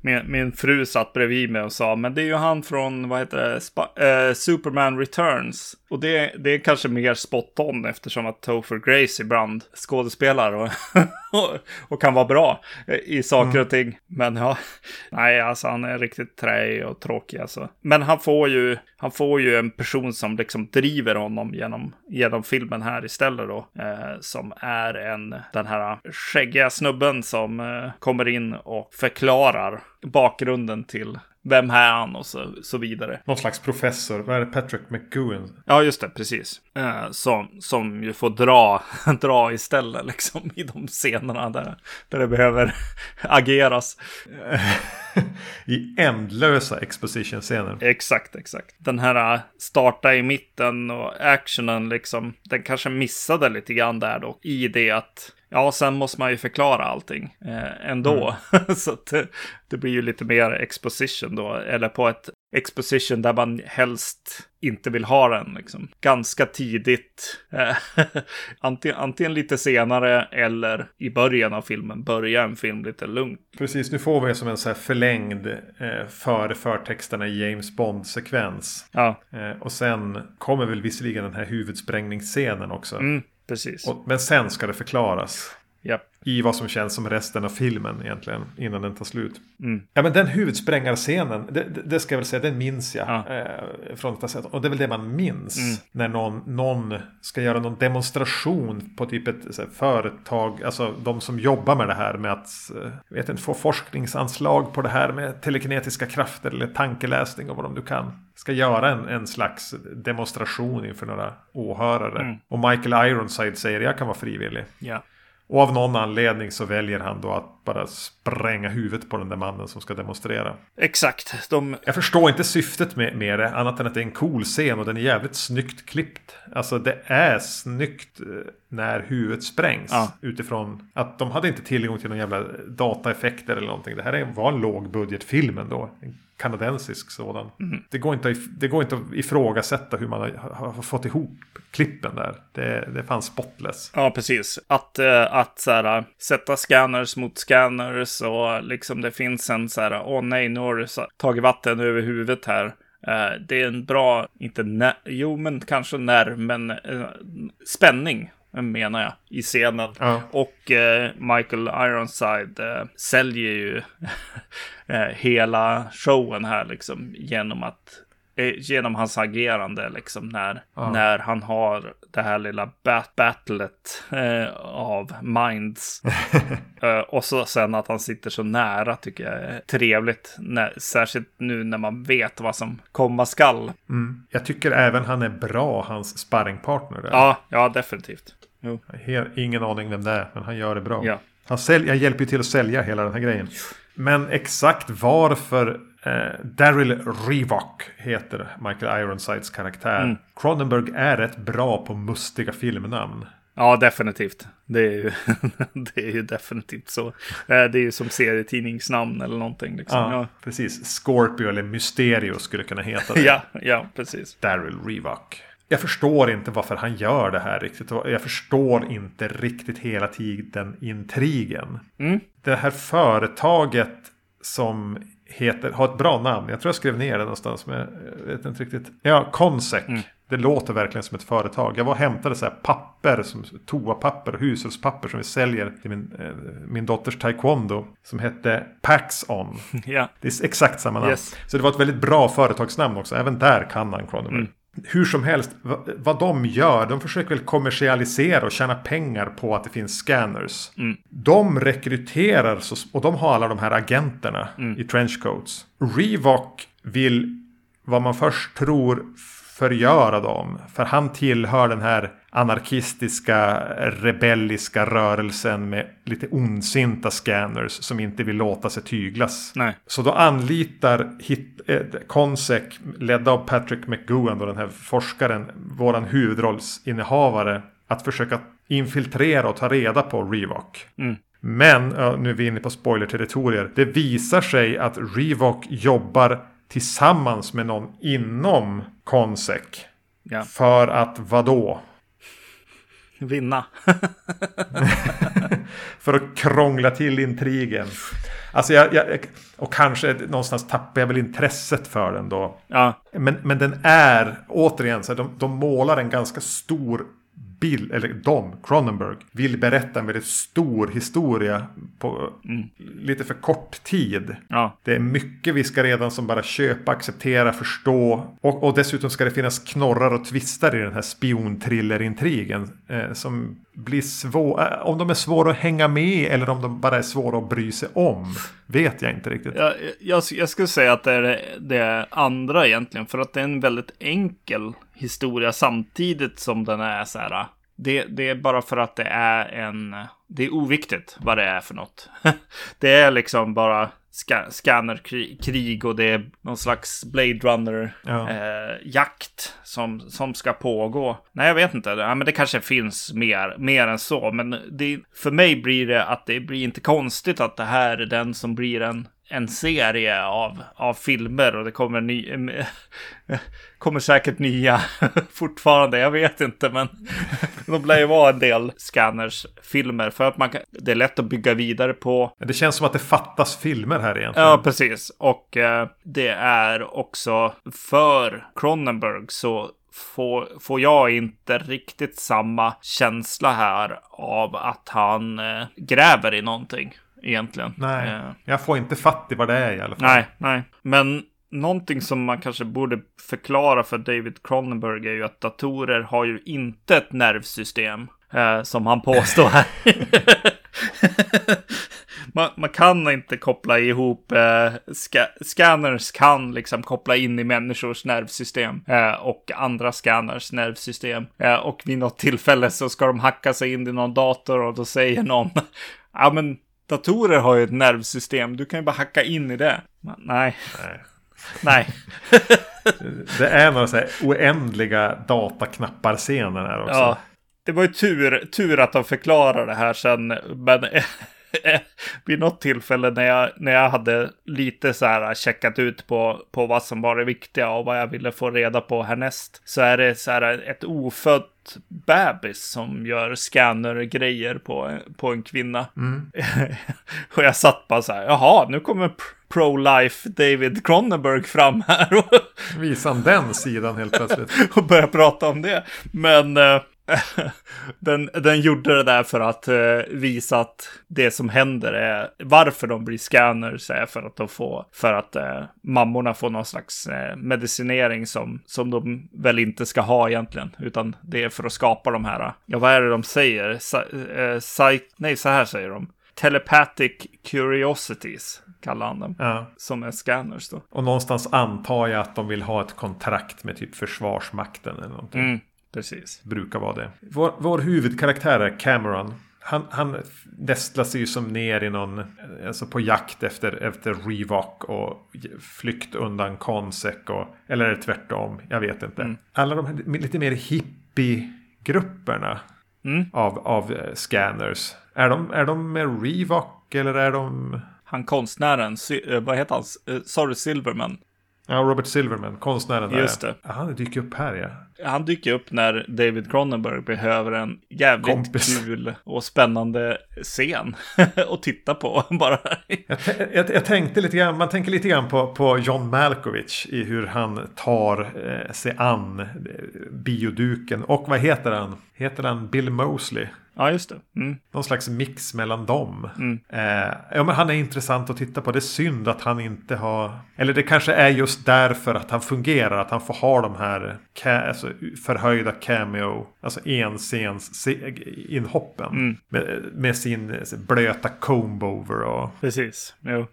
min, min fru satt bredvid mig och sa, men det är ju han från, vad heter det, Spa- eh, Superman Returns. Och det, det är kanske mer spot on eftersom att Topher Grace ibland skådespelar och, och, och kan vara bra i saker och ting. Men ja, nej, alltså han är riktigt träig och tråkig alltså. Men han får ju, han får ju en person som liksom driver honom genom, genom filmen här istället då. Eh, som är en, den här skäggiga snubben som eh, kommer in och förklarar bakgrunden till vem är han och så, så vidare. Någon slags professor. Vad är det? Patrick McGowan. Ja, just det, precis. Eh, som, som ju får dra, dra istället liksom i de scenerna där, där det behöver ageras. I ändlösa exposition-scener. Exakt, exakt. Den här äh, starta i mitten och actionen liksom. Den kanske missade lite grann där då. I det att Ja, sen måste man ju förklara allting eh, ändå. Mm. så det, det, blir ju lite mer exposition då. Eller på ett exposition där man helst inte vill ha den. Liksom. Ganska tidigt. Eh, antingen, antingen lite senare eller i början av filmen. Börja en film lite lugnt. Precis, nu får vi som en så här förlängd eh, före förtexterna i James Bond-sekvens. Ja. Eh, och sen kommer väl visserligen den här huvudsprängningsscenen också. Mm, precis. Och, men sen ska det förklaras. Yep. I vad som känns som resten av filmen egentligen. Innan den tar slut. Mm. Ja men den huvudsprängarscenen. Det, det, det ska jag väl säga. Den minns jag. Ja. Eh, från att ha sett. Och det är väl det man minns. Mm. När någon, någon ska göra någon demonstration. På typ ett här, företag. Alltså de som jobbar med det här. Med att eh, vet inte, få forskningsanslag på det här. Med telekinetiska krafter. Eller tankeläsning. Och vad de nu kan. Ska göra en, en slags demonstration inför några åhörare. Mm. Och Michael Ironside säger jag kan vara frivillig. Ja. Och av någon anledning så väljer han då att bara spränga huvudet på den där mannen som ska demonstrera. Exakt. De... Jag förstår inte syftet med, med det, annat än att det är en cool scen och den är jävligt snyggt klippt. Alltså det är snyggt eh, när huvudet sprängs. Ja. Utifrån att de hade inte tillgång till någon jävla dataeffekter eller någonting. Det här är- var en lågbudgetfilm ändå. En kanadensisk sådan. Mm. Det, går inte det går inte att ifrågasätta hur man har, har, fått ihop klippen där. Det, det fanns spotless. Ja, precis. Att, eh, att så här, sätta scanners mot scanners och liksom det finns en så här, åh nej, nu har du tagit vatten över huvudet här. Eh, det är en bra, inte när, jo men kanske när, men eh, spänning menar jag i scenen. Ja. Och eh, Michael Ironside eh, säljer ju eh, hela showen här liksom genom att eh, genom hans agerande liksom när, Ja. när han har det här lilla bat battlet eh, av minds. eh, och så sen att han sitter så nära tycker jag är trevligt. När, särskilt nu när man vet vad som komma skall. Mm. Jag tycker även han är bra, hans sparringpartner. Där. Ja, ja definitivt. Jo. Ingen aning vem det är, men han gör det bra. Ja. Han sälj, jag hjälper ju till att sälja hela den här grejen. Men exakt varför eh, Daryl Revok heter Michael Ironsides karaktär. Mm. Cronenberg är rätt bra på mustiga filmnamn. Ja, definitivt. Det är ju, det är ju definitivt så. Eh, Det är ju som serietidningsnamn eller någonting. Liksom. Ja, Ja. precis. Scorpio eller Mysterio skulle kunna heta det. Ja, ja, precis. Daryl Revok. Jag förstår inte varför han gör det här riktigt. Jag förstår inte riktigt hela tiden intrigen. Mm. Det här företaget som heter, har ett bra namn. Jag tror jag skrev ner det någonstans. Men jag vet inte riktigt. Ja, Consec. Mm. Det låter verkligen som ett företag. Jag var och hämtade så här papper, som, toapapper och hushållspapper som vi säljer till min, eh, min dotters taekwondo. Som hette Paxon. Ja, Det är exakt samma namn. Yes. Så det var ett väldigt bra företagsnamn också. Även där kan han Cronenberg. Mm. Hur som helst, vad, de gör, de försöker väl kommersialisera och tjäna pengar på att det finns scanners. Mm. De rekryterar, och de har alla de här agenterna Mm. i trenchcoats. Reebok vill, vad man först tror, förgöra dem. För han tillhör den här anarkistiska, rebelliska rörelsen med lite ondsinta scanners som inte vill låta sig tyglas. nej. Så då anlitar hit, eh, ledda av Patrick McGowan, då den här forskaren, våran huvudrollsinnehavare, att försöka infiltrera och ta reda på Revok. Mm. Men, nu är vi inne på spoiler-territorier, det visar sig att Revok jobbar tillsammans med någon inom Consec. Ja. För att vadå? Vinna. För att krångla till intrigen. Alltså jag, jag, och kanske någonstans tappar jag väl intresset för den då. Ja, Men, men den är, återigen, så här, de, de målar en ganska stor bild, eller de, Cronenberg, vill berätta en väldigt stor historia på lite för kort tid. ja, Det är mycket vi ska redan som bara köpa, acceptera, förstå. Och, och dessutom ska det finnas knorrar och twistar i den här spionthriller-intrigen. Eh, som blir svår, eh, om de är svåra att hänga med eller om de bara är svåra att bry sig om. Vet jag inte riktigt. jag, jag, jag skulle säga att det är det- det andra egentligen. För att det är en väldigt enkel historia samtidigt som den är så här. Ah, det, det är bara för att det är en... Det är oviktigt vad det är för något. det är liksom bara ska, scannerkrig och det är någon slags Blade Runner-jakt Ja. som, som ska pågå. Nej, jag vet inte. Ja, men det kanske finns mer, mer än så. Men det, för mig blir det att det blir inte konstigt att det här är den som blir en en serie av, av filmer och det kommer, ny, kommer säkert nya fortfarande. Jag vet inte, men de lär ju vara en del Scanners-filmer för att man kan, det är lätt att bygga vidare på. Det känns som att det fattas filmer här egentligen. Ja, precis. Och eh, det är också för Cronenberg så får, får jag inte riktigt samma känsla här av att han eh, gräver i någonting egentligen. Nej, Eh, jag får inte fatt i vad det är i alla fall. Nej, nej. Men någonting som man kanske borde förklara för David Cronenberg är ju att datorer har ju inte ett nervsystem. Eh, som han påstår här. man, man kan inte koppla ihop, eh, ska, scanners kan liksom koppla in i människors nervsystem eh, och andra scanners nervsystem. Eh, och vid något tillfälle så ska de hacka sig in i någon dator och då säger någon, ja men datorer har ju ett nervsystem, du kan ju bara hacka in i det. Men, nej, Nej. nej. Det är några så här oändliga dataknappar-scener här också. Ja, det var ju tur, tur att de förklarade det här sen. Men vid något tillfälle när jag, när jag hade lite så här checkat ut på, på vad som var det viktiga och vad jag ville få reda på härnäst. Så är det så här ett ofött bebis som gör scannergrejer på, på en kvinna. och jag satt bara så här, jaha, nu kommer pro-life David Cronenberg fram här. Visar den sidan helt plötsligt. och börja prata om det. Men eh, den, den gjorde det där för att eh, visa att det som händer är varför de blir scanners är för att de får för att eh, mammorna får någon slags eh, medicinering som, som de väl inte ska ha egentligen, utan det är för att skapa de här. Ja, vad är det de säger? Sa, eh, psy- nej, så här säger de. Telepathic curiosities kallar han dem. Ja. Som är scanners då. Och någonstans antar jag att de vill ha ett kontrakt med typ Försvarsmakten eller någonting. Mm, precis. Brukar vara det. Vår, vår huvudkaraktär är Cameron. Han, han nästlar sig ju som ner i någon, alltså på jakt efter, efter Revok och flykt undan Consec och, eller är det tvärtom? Jag vet inte. Alla de här lite mer hippie-grupperna Mm. av, av eh, scanners. Är de, är de med Revok eller är de... Han konstnären, eh, vad heter han? Eh, Sorry Silverman. Ja, Robert Silverman, konstnären där. Just det. Ja, han dyker upp här ja. Han dyker upp när David Cronenberg behöver en jävligt Kompis. kul och spännande scen att titta på bara. Jag, jag, jag tänkte lite grann, man tänker lite grann på, på John Malkovich i hur han tar eh, sig an eh, bioduken. Och vad heter han? Heter han Bill Mosley? Ja, just det. Mm. Någon slags mix mellan dem. Eh, ja, men han är intressant att titta på. Det är synd att han inte har... Eller det kanske är just därför att han fungerar. Att han får ha de här alltså, förhöjda cameo. Alltså enscens inhoppen. Med, med sin blöta comb-over och... Precis. Jo.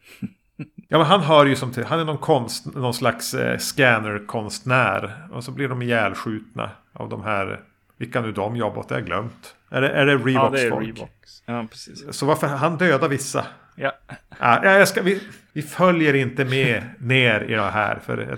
Ja men han hör ju som till, han är någon konst, någon slags eh, scannerkonstnär. Och så blir de ihjälskjutna av de här, vilka nu de jobbar åt, det har jag glömt. Är det, är det Reeboks Ja, det är folk? Reeboks. Ja, precis. Så varför, han dödar vissa. Ja. Ja, jag ska, vi, vi följer inte med ner i det här. För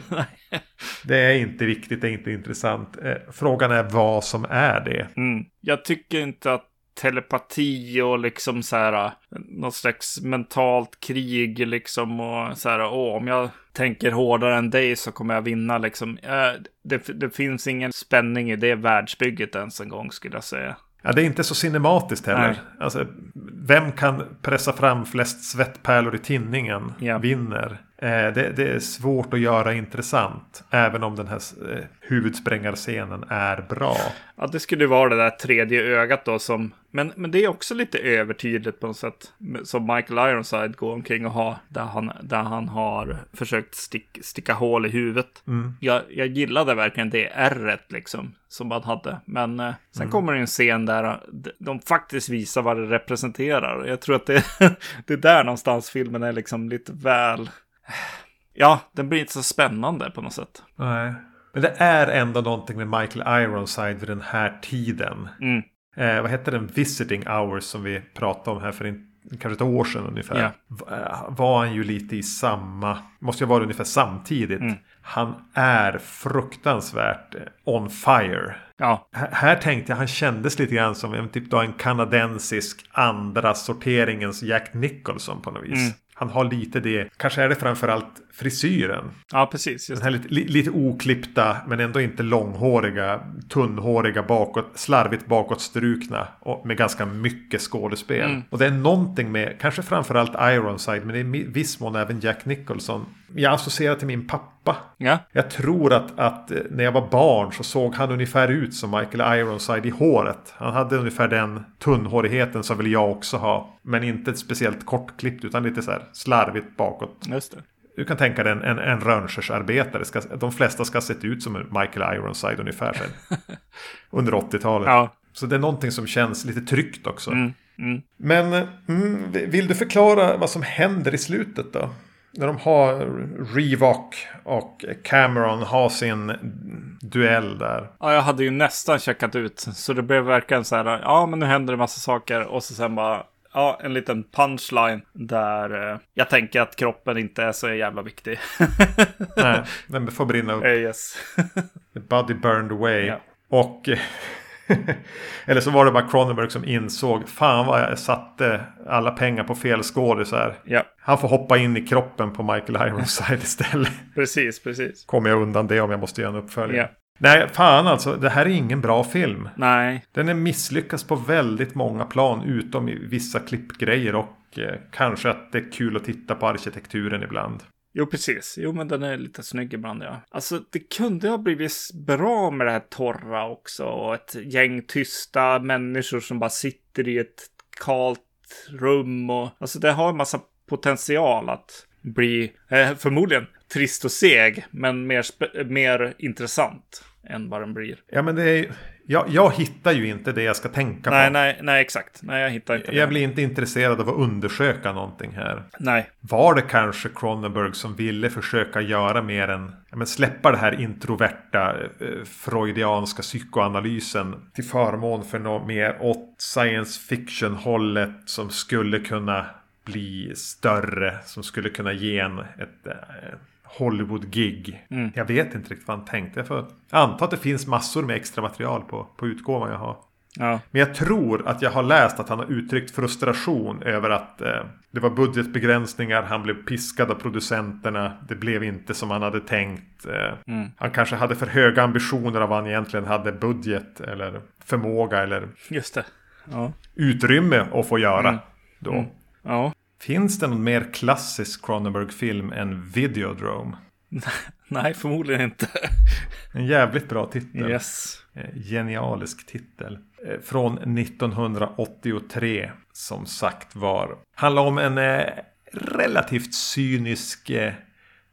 det, är inte viktigt, det är inte intressant. Eh, Frågan är vad som är det. Mm. Jag tycker inte att telepati och liksom så här något slags mentalt krig liksom och så här åh, om jag tänker hårdare än dig så kommer jag vinna liksom. Eh, det, det finns ingen spänning i det världsbygget ens en gång skulle jag säga. Ja, det är inte så cinematiskt heller. Alltså, vem kan pressa fram flest svettpärlor i tinningen Ja. vinner. Eh, det, det är svårt att göra intressant. Även om den här eh, huvudsprängarscenen är bra. Ja, det skulle vara det där tredje ögat då som... Men, men det är också lite övertydligt på något sätt. Som Michael Ironside går omkring och har. Där han, där han har försökt stick, sticka hål i huvudet. Jag, jag gillade verkligen det ärret liksom. Som han hade. Men eh, sen kommer det en scen där eh, de- de faktiskt visar vad det representerar. Jag tror att det, det är där någonstans filmen är liksom lite väl... Ja, den blir inte så spännande på något sätt. Nej. Men det är ändå någonting med Michael Ironside vid den här tiden. Mm. Eh, vad hette den? Visiting Hours som vi pratade om här för en kanske ett år sedan ungefär. Va- Var han ju lite i samma, måste ju vara ungefär samtidigt. Mm. Han är fruktansvärt eh, on fire. Ja, Här- Här tänkte jag han kändes lite grann som en, typ då en kanadensisk andra sorteringens Jack Nicholson på något vis. Mm. Han har lite det, kanske är det framförallt frisyren. ja precis. Den här lite, li, lite oklippta men ändå inte långhåriga, tunnhåriga, bakåt, slarvigt bakåtstrukna och med ganska mycket skådespel. Mm. Och det är någonting med, kanske framförallt Ironside men i viss mån även Jack Nicholson. Jag associerar till min pappa. Ja, Jag tror att, att eh, när jag var barn så såg han ungefär ut som Michael Ironside i håret. Han hade ungefär den tunnhårigheten som vill jag också ha. Men inte speciellt kortklippt utan lite så här slarvigt bakåt. just det. Du kan tänka dig en, en, en rönschersarbetare. Ska, de flesta ska ha sett ut som en Michael Ironside ungefär sen. under 80-talet. Ja, Så det är någonting som känns lite tryggt också. mm, mm. Men mm, vill du förklara vad som händer i slutet då? När de har Revoc och Cameron har sin duell där. ja, jag hade ju nästan checkat ut. Så det blev verkligen så här, ja men nu händer det massa saker. Och så sen bara, ja en liten punchline där eh, jag tänker att kroppen inte är så jävla viktig. Nej, den får brinna upp. Eh, yes. The body burned away. Ja. Och... Eller så var det bara Cronenberg som insåg fan vad jag satte alla pengar på fel skådisar. ja, Han får hoppa in i kroppen på Michael Ironside istället. precis, precis. Kommer jag undan det om jag måste göra en uppföljning. Ja. Nej, fan alltså. Det här är ingen bra film. Nej, Den är misslyckas på väldigt många plan utom i vissa klippgrejer och eh, kanske att det är kul att titta på arkitekturen ibland. Jo, precis. Jo, men den är lite snygg ibland, ja. Alltså, det kunde ha blivit bra med det här torra också. Och ett gäng tysta människor som bara sitter i ett kalt rum. Och, alltså, det har en massa potential att bli, eh, förmodligen, trist och seg. Men mer, mer intressant än vad den blir. Ja, men det är jag, jag hittar ju inte det jag ska tänka Nej, på. nej, nej, exakt. Nej, jag hittar inte Jag det. blir inte intresserad av att undersöka någonting här. Nej, Var det kanske Cronenberg som ville försöka göra mer än ja, men släppa det här introverta eh, freudianska psykoanalysen till förmån för något mer åt science fiction hållet som skulle kunna bli större, som skulle kunna ge en ett eh, Hollywood-gig. Mm. Jag vet inte riktigt vad han tänkte. Jag får anta att det finns massor med extra material på, på utgåvan jag har. ja, Men jag tror att jag har läst att han har uttryckt frustration över att eh, det var budgetbegränsningar, han blev piskad av producenterna, det blev inte som han hade tänkt. Eh, Mm. Han kanske hade för höga ambitioner av vad han egentligen hade budget eller förmåga eller just det. Ja, utrymme att få göra. Mm. Då. Mm. ja. Finns det någon mer klassisk Cronenberg-film än Videodrome? Nej, förmodligen inte. En jävligt bra titel. Yes. Eh, Genialisk titel. Eh, Från 1983. Som sagt var. Handlar om en eh, relativt cynisk. Eh,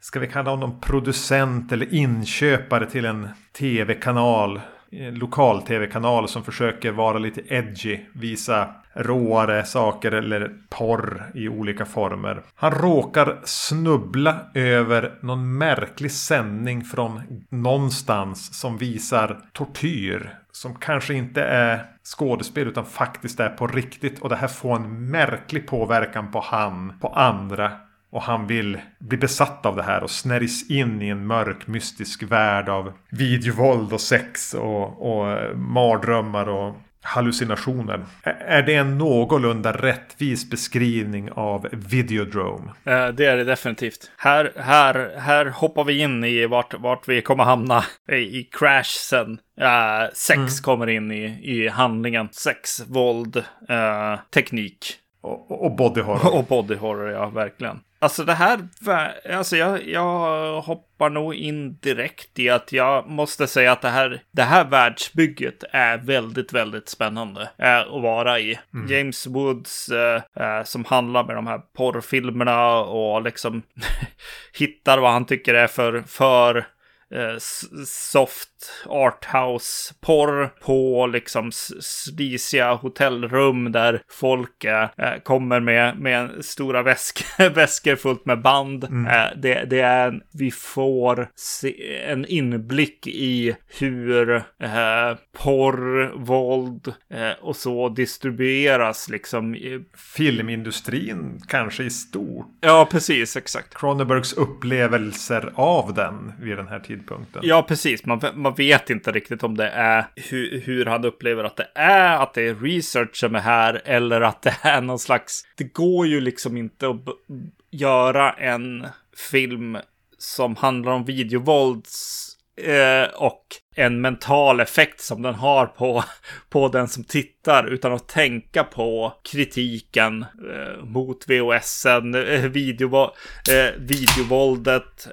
ska vi kalla honom producent eller inköpare till en tv-kanal. Eh, lokal tv-kanal som försöker vara lite edgy. Visa råare saker eller porr i olika former. Han råkar snubbla över någon märklig sändning från någonstans som visar tortyr. Som kanske inte är skådespel utan faktiskt är på riktigt. Och det här får en märklig påverkan på han, på andra. Och han vill bli besatt av det här och snärjs in i en mörk mystisk värld av videovåld och sex och, och mardrömmar och hallucinationer. Är det en någorlunda rättvis beskrivning av Videodrome? Eh, Det är det definitivt. Här, här, här hoppar vi in i vart, vart vi kommer hamna i, crash sen. Eh, sex kommer in i, i handlingen. Sex, våld, eh, teknik och- och body horror? och body horror, ja, verkligen. Alltså det här, alltså jag, jag hoppar nog in direkt i att jag måste säga att det här, det här världsbygget är väldigt, väldigt spännande eh, att vara i. James Woods eh, eh, som handlar med de här porrfilmerna och liksom hittar vad han tycker är för, för eh, soft arthouse-porr på liksom slisiga hotellrum där folk eh, kommer med, med stora väsk väskor fullt med band. Mm. Eh, det, det, är, vi får se, en inblick i hur eh, porr, våld eh, och så distribueras liksom. Filmindustrin kanske i stort. Ja, precis, exakt. Cronenbergs upplevelser av den vid den här tidpunkten. Ja, precis. Man, man vet inte riktigt om det är hur, hur han upplever att det är, att det är research som är här eller att det är någon slags. Det går ju liksom inte att göra en film som handlar om videovålds eh, och en mental effekt som den har på, på den som tittar utan att tänka på kritiken eh, mot VHSen, eh, video, eh, videovåldet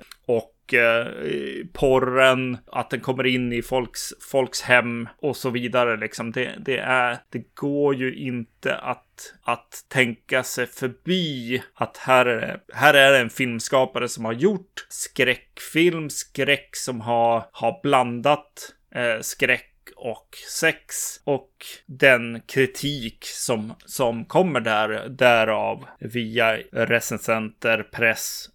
och eh, porren, att den kommer in i folks, folks hem och så vidare. Liksom. Det, det, är, det går ju inte att, att tänka sig förbi att här är, det, här är det en filmskapare som har gjort skräckfilm, skräck som har, har blandat eh, skräck och sex och den kritik som, som kommer där, därav via recensenter, press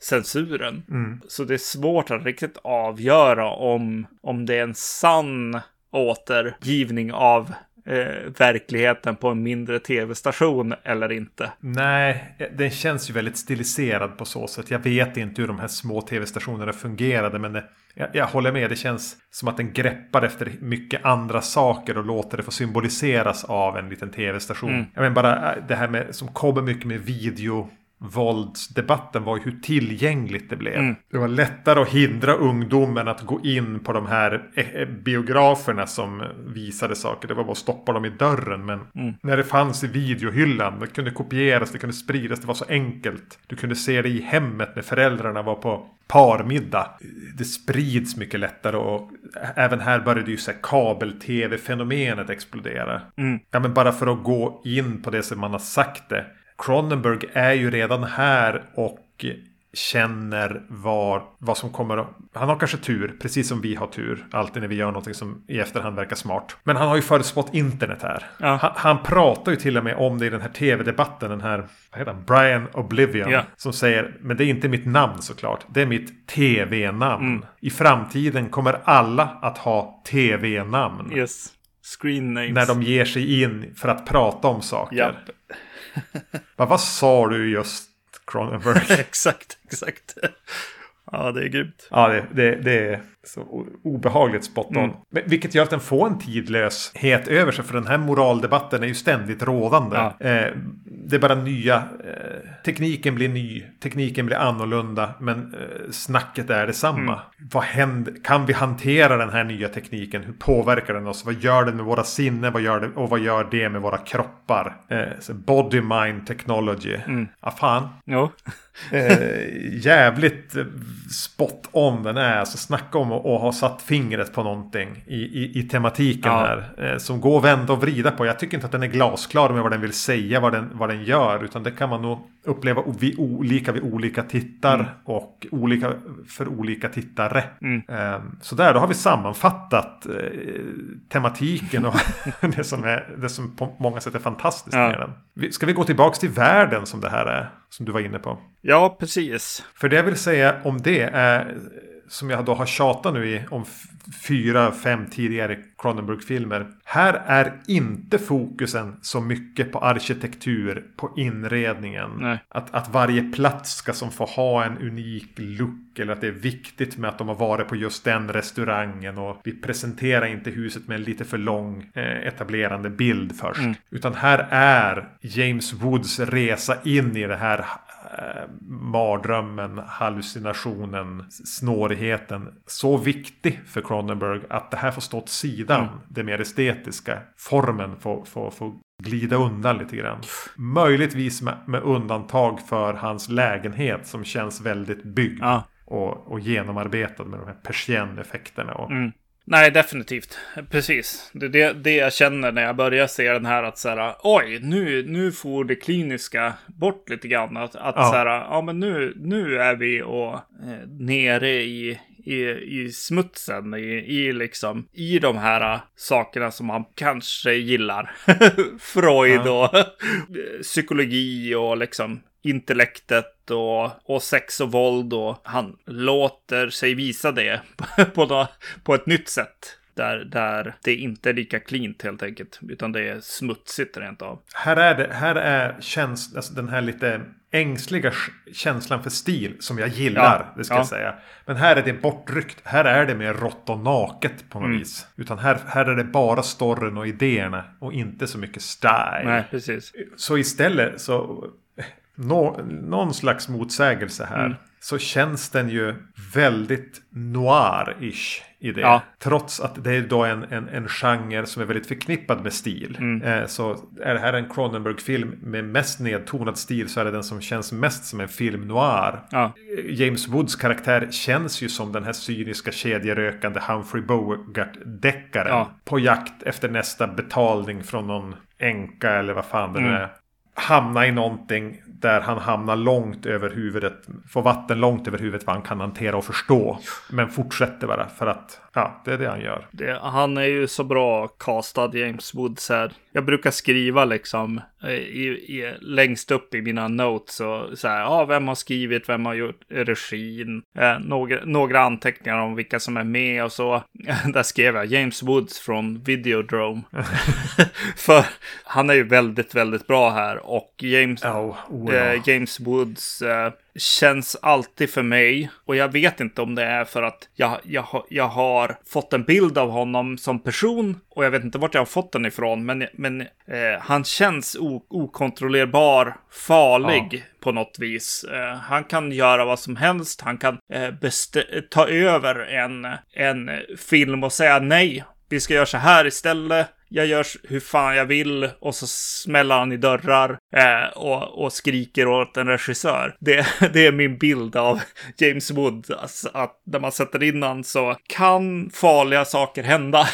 censuren. Mm. Så det är svårt att riktigt avgöra om, om det är en sann återgivning av eh, verkligheten på en mindre tv-station eller inte. Nej, den känns ju väldigt stiliserad på så sätt. Jag vet inte hur de här små tv-stationerna fungerade, men det, jag, jag, håller med. Det känns som att den greppar efter mycket andra saker och låter det få symboliseras av en liten tv-station. Mm. Jag menar bara äh, det här med som kommer mycket med video våldsdebatten var ju hur tillgängligt det blev. Mm. Det var lättare att hindra ungdomen att gå in på de här eh, eh, biograferna som visade saker. Det var bara att stoppa dem i dörren. Men mm. när det fanns i videohyllan, det kunde kopieras, det kunde spridas, det var så enkelt. Du kunde se det i hemmet när föräldrarna var på parmiddag. Det sprids mycket lättare och även här började ju kabel-tv-fenomenet explodera. Mm. Ja, men bara för att gå in på det som man har sagt det. Cronenberg är ju redan här och känner var, vad som kommer. Han har kanske tur, precis som vi har tur. Alltid när vi gör någonting som i efterhand verkar smart. Men han har ju förutspått internet här. Ja. Han, han, pratar ju till och med om det i den här tv-debatten. Den här, vad heter han? Brian Oblivion. Ja. Som säger, men det är inte mitt namn såklart. Det är mitt tv-namn. Mm. I framtiden kommer alla att ha tv-namn. Yes. Screen names. När de ger sig in för att prata om saker. Yep. Men vad sa du just Cronenberg? exakt, exakt. Ja, det är grymt. Ja, det, det, det är så obehagligt spot on. Mm. Vilket gör att den får en tidlöshet över sig. För den här moraldebatten är ju ständigt rådande. Ja. Eh, det är bara nya. Eh, tekniken blir ny. Tekniken blir annorlunda. Men eh, snacket är detsamma. Mm. Vad händer? Kan vi hantera den här nya tekniken? Hur påverkar den oss? Vad gör den med våra sinnen? Vad gör det, och vad gör det med våra kroppar? Eh, body mind technology. Mm. Ja, fan. Jo. eh, jävligt spot on den är. Alltså snacka om att ha satt fingret på någonting i, i, i tematiken ja. här. Eh, som går att vända och vrida på. Jag tycker inte att den är glasklar med vad den vill säga, vad den, vad den gör. Utan det kan man nog uppleva vid olika vid olika tittar mm. och olika för olika tittare. Mm. Eh, så där, då har vi sammanfattat eh, tematiken och det som, är, det som på många sätt är fantastiskt ja. med den. Ska vi gå tillbaka till världen som det här är? Som du var inne på. Ja, precis. För det jag vill säga om det är som jag då har tjatat nu i om fyra, fem tidigare Cronenberg-filmer. Här är inte fokusen så mycket på arkitektur, på inredningen. Att, att varje plats ska som få ha en unik look. Eller att det är viktigt med att de har varit på just den restaurangen. Och vi presenterar inte huset med en lite för lång eh, etablerande bild först. Mm. Utan här är James Woods resa in i det här eh, mardrömmen, hallucinationen, snårigheten så viktig för Cronenberg att det här får stå åt sidan. Mm. Det mer estetiska. Formen får, får, får glida undan lite grann. Möjligtvis med, med undantag för hans lägenhet som känns väldigt byggd. Ja. Och, och genomarbetad med de här persienneffekterna. Och, mm. Nej, definitivt. Precis. Det är det, det jag känner när jag börjar se den här att så här, oj, nu, nu får det kliniska bort lite grann. Att, att ja. så här, ja men nu, nu är vi och eh, nere i, i, i smutsen, i, i liksom, i de här sakerna som man kanske gillar. Freud ja. och psykologi och liksom intellektet och, och sex och våld och han låter sig visa det på, på ett nytt sätt. Där, där det inte är lika cleant helt enkelt. Utan det är smutsigt rent av. Här är det, här är käns alltså den här lite ängsliga känslan för stil som jag gillar. Ja, det ska ja. jag säga. Men här är det bortryckt. Här är det mer rått och naket på något mm. vis. Utan här, här är det bara storyn och idéerna. Och inte så mycket style. Nej, precis. Så istället så nå, någon slags motsägelse här. Mm. Så känns den ju väldigt noir-ish i det. Ja. Trots att det är då en, en, en genre som är väldigt förknippad med stil. Mm. Eh, så är det här en Cronenberg-film med mest nedtonad stil så är det den som känns mest som en film noir. Ja. James Woods karaktär känns ju som den här cyniska kedjerökande Humphrey Bogart-deckaren. Ja. På jakt efter nästa betalning från någon änka eller vad fan det mm. är hamna i någonting där han hamnar långt över huvudet. Får vatten långt över huvudet vad han kan hantera och förstå. Men fortsätter bara för att ja, det är det han gör. Det, han är ju så bra castad James Woods här. Jag brukar skriva liksom eh, i, i, längst upp i mina notes och så här, ja, vem har skrivit, vem har gjort regin, eh, några, några anteckningar om vilka som är med och så. Där skrev jag James Woods från Videodrome. För han är ju väldigt, väldigt bra här och James, oh, oh, eh, James Woods eh, känns alltid för mig. Och jag vet inte om det är för att jag, jag, jag har fått en bild av honom som person. Och jag vet inte vart jag har fått den ifrån. Men, men eh, han känns okontrollerbar, farlig ja. på något vis. Eh, han kan göra vad som helst. Han kan eh, ta över en, en film och säga nej. Vi ska göra så här istället jag gör hur fan jag vill och så smäller han i dörrar eh, och, och skriker åt en regissör. Det, det är min bild av James Wood. Alltså, att när man sätter in han så kan farliga saker hända.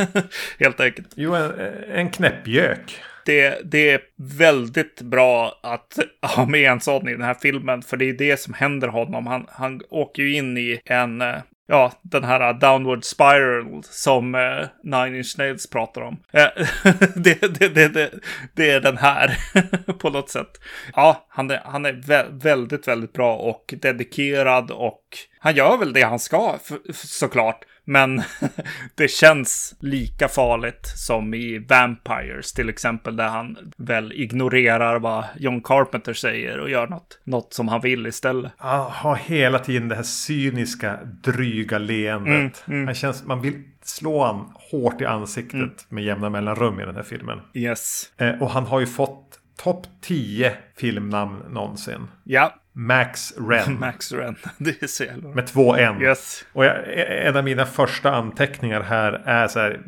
Helt enkelt. Jo, en, en knäppgök. Det, det, är väldigt bra att ha med en sån i den här filmen, för det är det som händer honom. Han, han åker ju in i en, eh, ja, den här uh, downward spiral som eh, Nine Inch Nails pratar om. Eh, det, det, det, det, är den här på något sätt. Ja, han är, han är vä väldigt, väldigt bra och dedikerad och han gör väl det han ska såklart. Men det känns lika farligt som i Vampires till exempel, där han väl ignorerar vad John Carpenter säger och gör något, något som han vill istället. Han har hela tiden det här cyniska, dryga leendet. Mm, mm. Han känns, man vill slå han hårt i ansiktet mm. med jämna mellanrum i den här filmen. Yes. Eh, och han har ju fått topp 10 filmnamn någonsin. Ja. Max Ren. Max Ren. Det är så jävla... Med två N. Yes. Och jag, en av mina första anteckningar här är så här,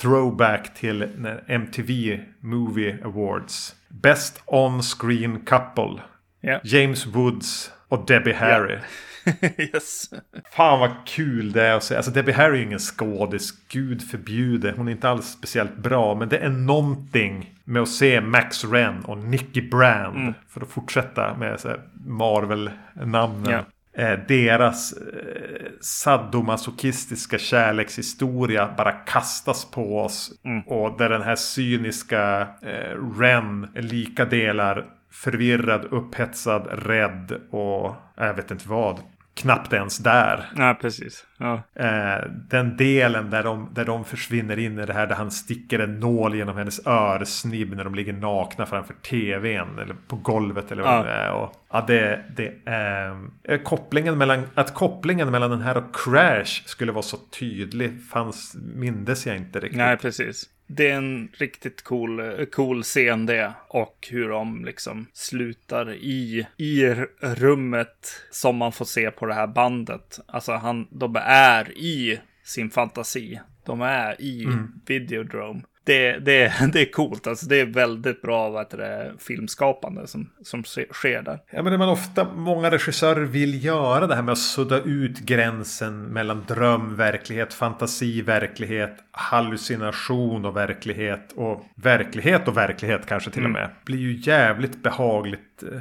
throwback till MTV Movie Awards. Best On-Screen Couple. Yeah. James Woods och Debbie Harry. Yeah. yes. Fan vad kul det är att se. Alltså Debbie Harry är ingen skådis. Gud förbjude. Hon är inte alls speciellt bra. Men det är någonting med att se Max Ren och Nicky Brand. Mm. För att fortsätta med Marvel-namnen. Yeah. Eh, deras eh, sadomasochistiska kärlekshistoria bara kastas på oss. Mm. Och där den här cyniska eh, Ren lika delar förvirrad, upphetsad, rädd och jag vet inte vad knappt ens där. Ja, precis. Ja. Eh, den delen där de, där de försvinner in i det här där han sticker en nål genom hennes örsnibb när de ligger nakna framför tvn eller på golvet eller vad ja. det är. Och, ja, det, det är eh, kopplingen mellan, att kopplingen mellan den här och Crash skulle vara så tydlig fanns, mindes jag inte riktigt. Nej, precis det är en riktigt cool, cool scen det. Och hur de liksom slutar i, i rummet som man får se på det här bandet. Alltså han, de är i sin fantasi. De är i mm. Videodrome det, det, det är coolt. Alltså, det är väldigt bra vad det, filmskapande som, som sker där. Ja, men det man ofta, många regissörer vill göra det här med att sudda ut gränsen mellan dröm, verklighet, fantasi, verklighet, hallucination och verklighet och verklighet och verklighet kanske till mm. och med. Blir ju jävligt behagligt eh,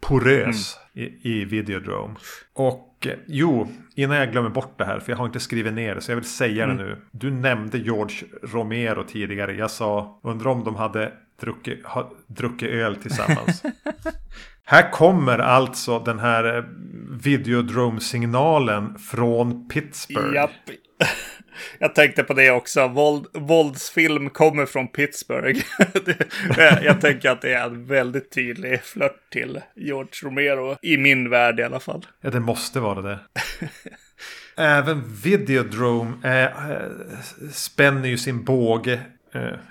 porös mm. i, i Videodrome. Och jo, innan jag glömmer bort det här, för jag har inte skrivit ner det, så jag vill säga mm. det nu. Du nämnde George Romero tidigare. Jag sa, undrar om de hade druckit, ha, druckit öl tillsammans. här kommer alltså den här eh, videodrome-signalen från Pittsburgh. Japp. Jag tänkte på det också. Våld, våldsfilm kommer från Pittsburgh. jag tänker att det är en väldigt tydlig flört till George Romero. I min värld i alla fall. Ja, det måste vara det. Även Videodrome eh, eh spänner ju sin båge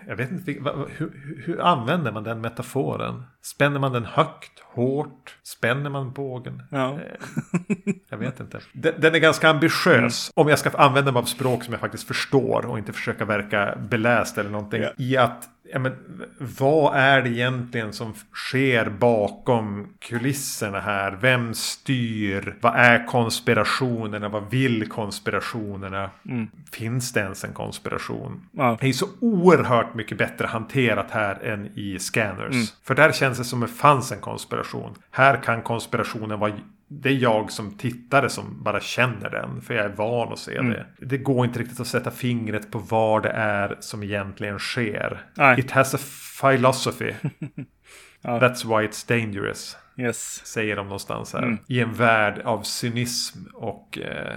jag vet inte, hur, hur, använder man den metaforen? Spänner man den högt, hårt? Spänner man bågen? Ja. Eh, jag vet inte. Den, den är ganska ambitiös. Mm. Om jag ska använda mig av språk som jag faktiskt förstår och inte försöka verka beläst eller någonting. Ja. I att ja, men, vad är det egentligen som sker bakom kulisserna här? Vem styr? Vad är konspirationerna? Vad vill konspirationerna? Mm. Finns det ens en konspiration? Ja. Det är så oerhört mycket bättre hanterat här än i Scanners. Mm. För där känns det som att det fanns en konspiration. Här kan konspirationen vara det är jag som tittare som bara känner den. För jag är van att se mm. det. Det går inte riktigt att sätta fingret på vad det är som egentligen sker. Nej. It has a philosophy. ja. That's why it's dangerous. Yes. Säger de någonstans här. Mm. I en värld av cynism och eh,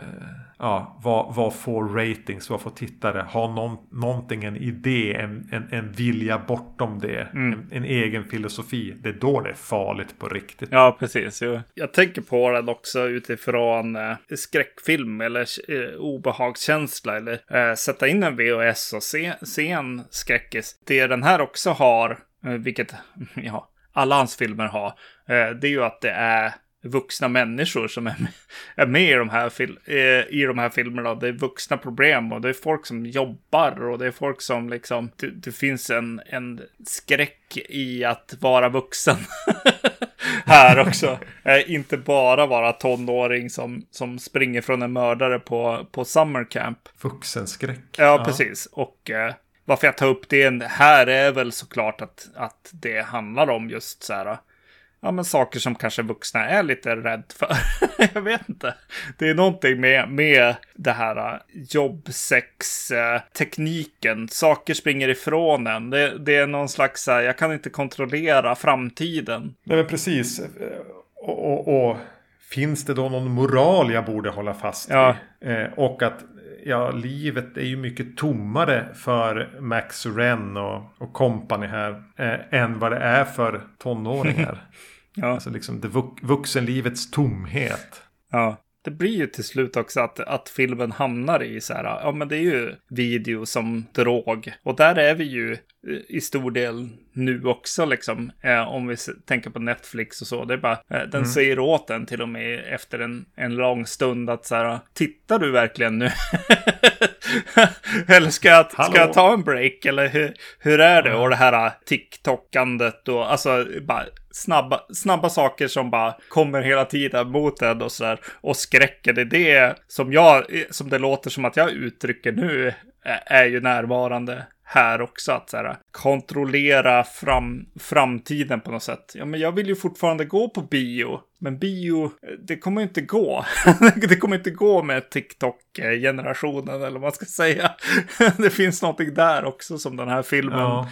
ja, vad, vad får ratings, vad får tittare? Ha någon, någonting, en idé, en, en, en vilja bortom det. Mm. En, en, egen filosofi. Det är då det är farligt på riktigt. Ja, precis. Jo. Jag tänker på den också utifrån eh, skräckfilm eller eh, obehagskänsla. Eller eh, sätta in en VHS och se, se en skräckis. Det den här också har, eh, vilket ja, alla hans filmer har, eh, det är ju att det är vuxna människor som är med, är med i, de här fil, eh, i de här filmerna. Det är vuxna problem och det är folk som jobbar och det är folk som liksom, det, det finns en, en skräck i att vara vuxen. här också. Eh, inte bara vara tonåring som, som springer från en mördare på, på summer camp. Vuxenskräck. Ja, ja. precis. Och eh, varför jag tar upp det här är väl såklart att, att det handlar om just så här ja, men saker som kanske vuxna är lite rädd för. jag vet inte. Det är någonting med, med det här uh, jobbsex-tekniken. Saker springer ifrån en. Det, det är någon slags, uh, jag kan inte kontrollera framtiden. Nej, men precis. Och, och, och, finns det då någon moral jag borde hålla fast ja. vid? Eh, och att ja, livet är ju mycket tommare för Max Ren och, och company här eh, än vad det är för tonåringar. ja. Alltså liksom det vux vuxenlivets tomhet. Ja, det blir ju till slut också att, att filmen hamnar i så här, ja men det är ju video som drog. Och där är vi ju i stor del nu också liksom. Eh, om vi tänker på Netflix och så. Det är bara, eh, den mm. säger åt en till och med efter en, en lång stund att så här, tittar du verkligen nu? eller ska jag, ska jag ta en break? Eller hur, hur är det? Mm. Och det här eh, TikTokandet och alltså bara snabba, snabba saker som bara kommer hela tiden mot en och sådär. Och skräcken, det är det som jag, som det låter som att jag uttrycker nu, är ju närvarande här också. Att så här, kontrollera fram, framtiden på något sätt. Ja, men jag vill ju fortfarande gå på bio. Men bio, det kommer inte gå. det kommer inte gå med TikTok-generationen eller vad man ska säga. det finns någonting där också som den här filmen ja,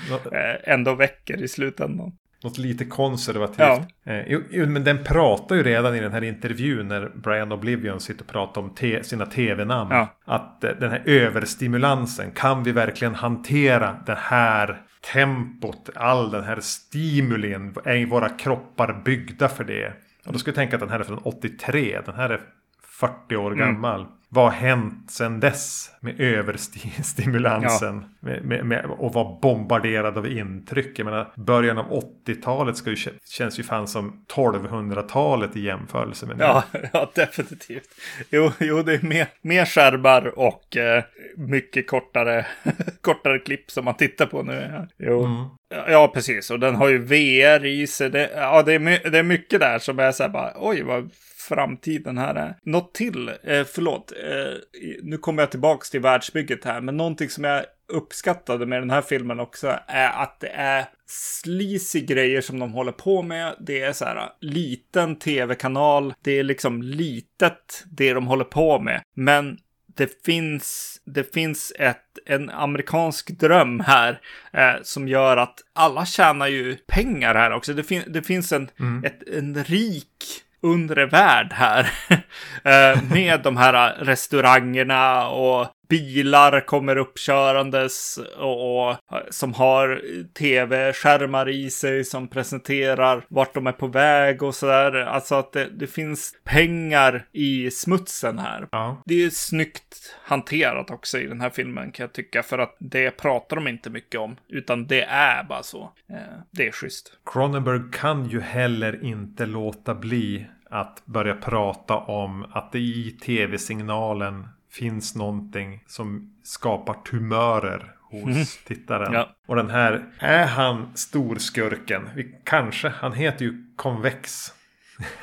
ändå väcker i slutändan något lite konservativt. Ja. Eh, jo, men den pratar ju redan i den här intervjun när Brian Oblivion sitter och pratar om te sina tv-namn. Ja. Att eh, den här överstimulansen, kan vi verkligen hantera det här tempot, all den här stimulin, är våra kroppar byggda för det? Och då skulle jag tänka att den här är från 83, den här är 40 år mm. gammal. Vad har hänt sedan dess med överstimulansen? Ja. Med, med, med, och vara bombarderad av intryck. Jag menar, början av 80-talet ska ju, känns ju fan som 1200-talet i jämförelse med det. Ja, ja definitivt. Jo, jo, det är mer, mer skärmar och eh, mycket kortare, kortare klipp som man tittar på nu. Jo. Mm. Ja, precis. Och den har ju VR i sig. Det, ja, det är, det är mycket där som är så här bara, oj, vad framtiden här är. Något till, eh, förlåt, eh, nu kommer jag tillbaks till världsbygget här, men någonting som jag uppskattade med den här filmen också är att det är sleazy grejer som de håller på med. Det är så här liten tv-kanal. Det är liksom litet det de håller på med. Men det finns, det finns ett, en amerikansk dröm här eh, som gör att alla tjänar ju pengar här också. Det, fin det finns en, mm. ett, en rik undre värld här. Eh, med de här restaurangerna och bilar kommer uppkörandes och, och som har tv-skärmar i sig som presenterar vart de är på väg och sådär. Alltså att det, det, finns pengar i smutsen här. Ja. Det är snyggt hanterat också i den här filmen kan jag tycka för att det pratar de inte mycket om utan det är bara så. Eh, det är schysst. Cronenberg kan ju heller inte låta bli att börja prata om att det i tv-signalen finns någonting som skapar tumörer hos mm. tittaren. Ja. Och den här, är han storskurken? Vi, kanske, han heter ju Convex.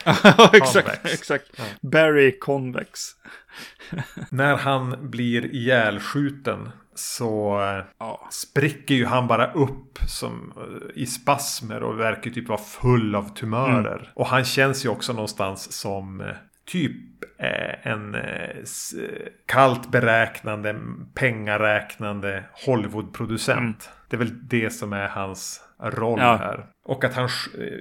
exakt, exakt. Ja. Barry Convex. När han blir ihjälskjuten så ja. spricker ju han bara upp som i spasmer och verkar typ vara full av tumörer. Mm. Och han känns ju också någonstans som eh, typ en kallt beräknande, pengaräknande Hollywoodproducent. Mm. Det är väl det som är hans roll ja. här. Och att han,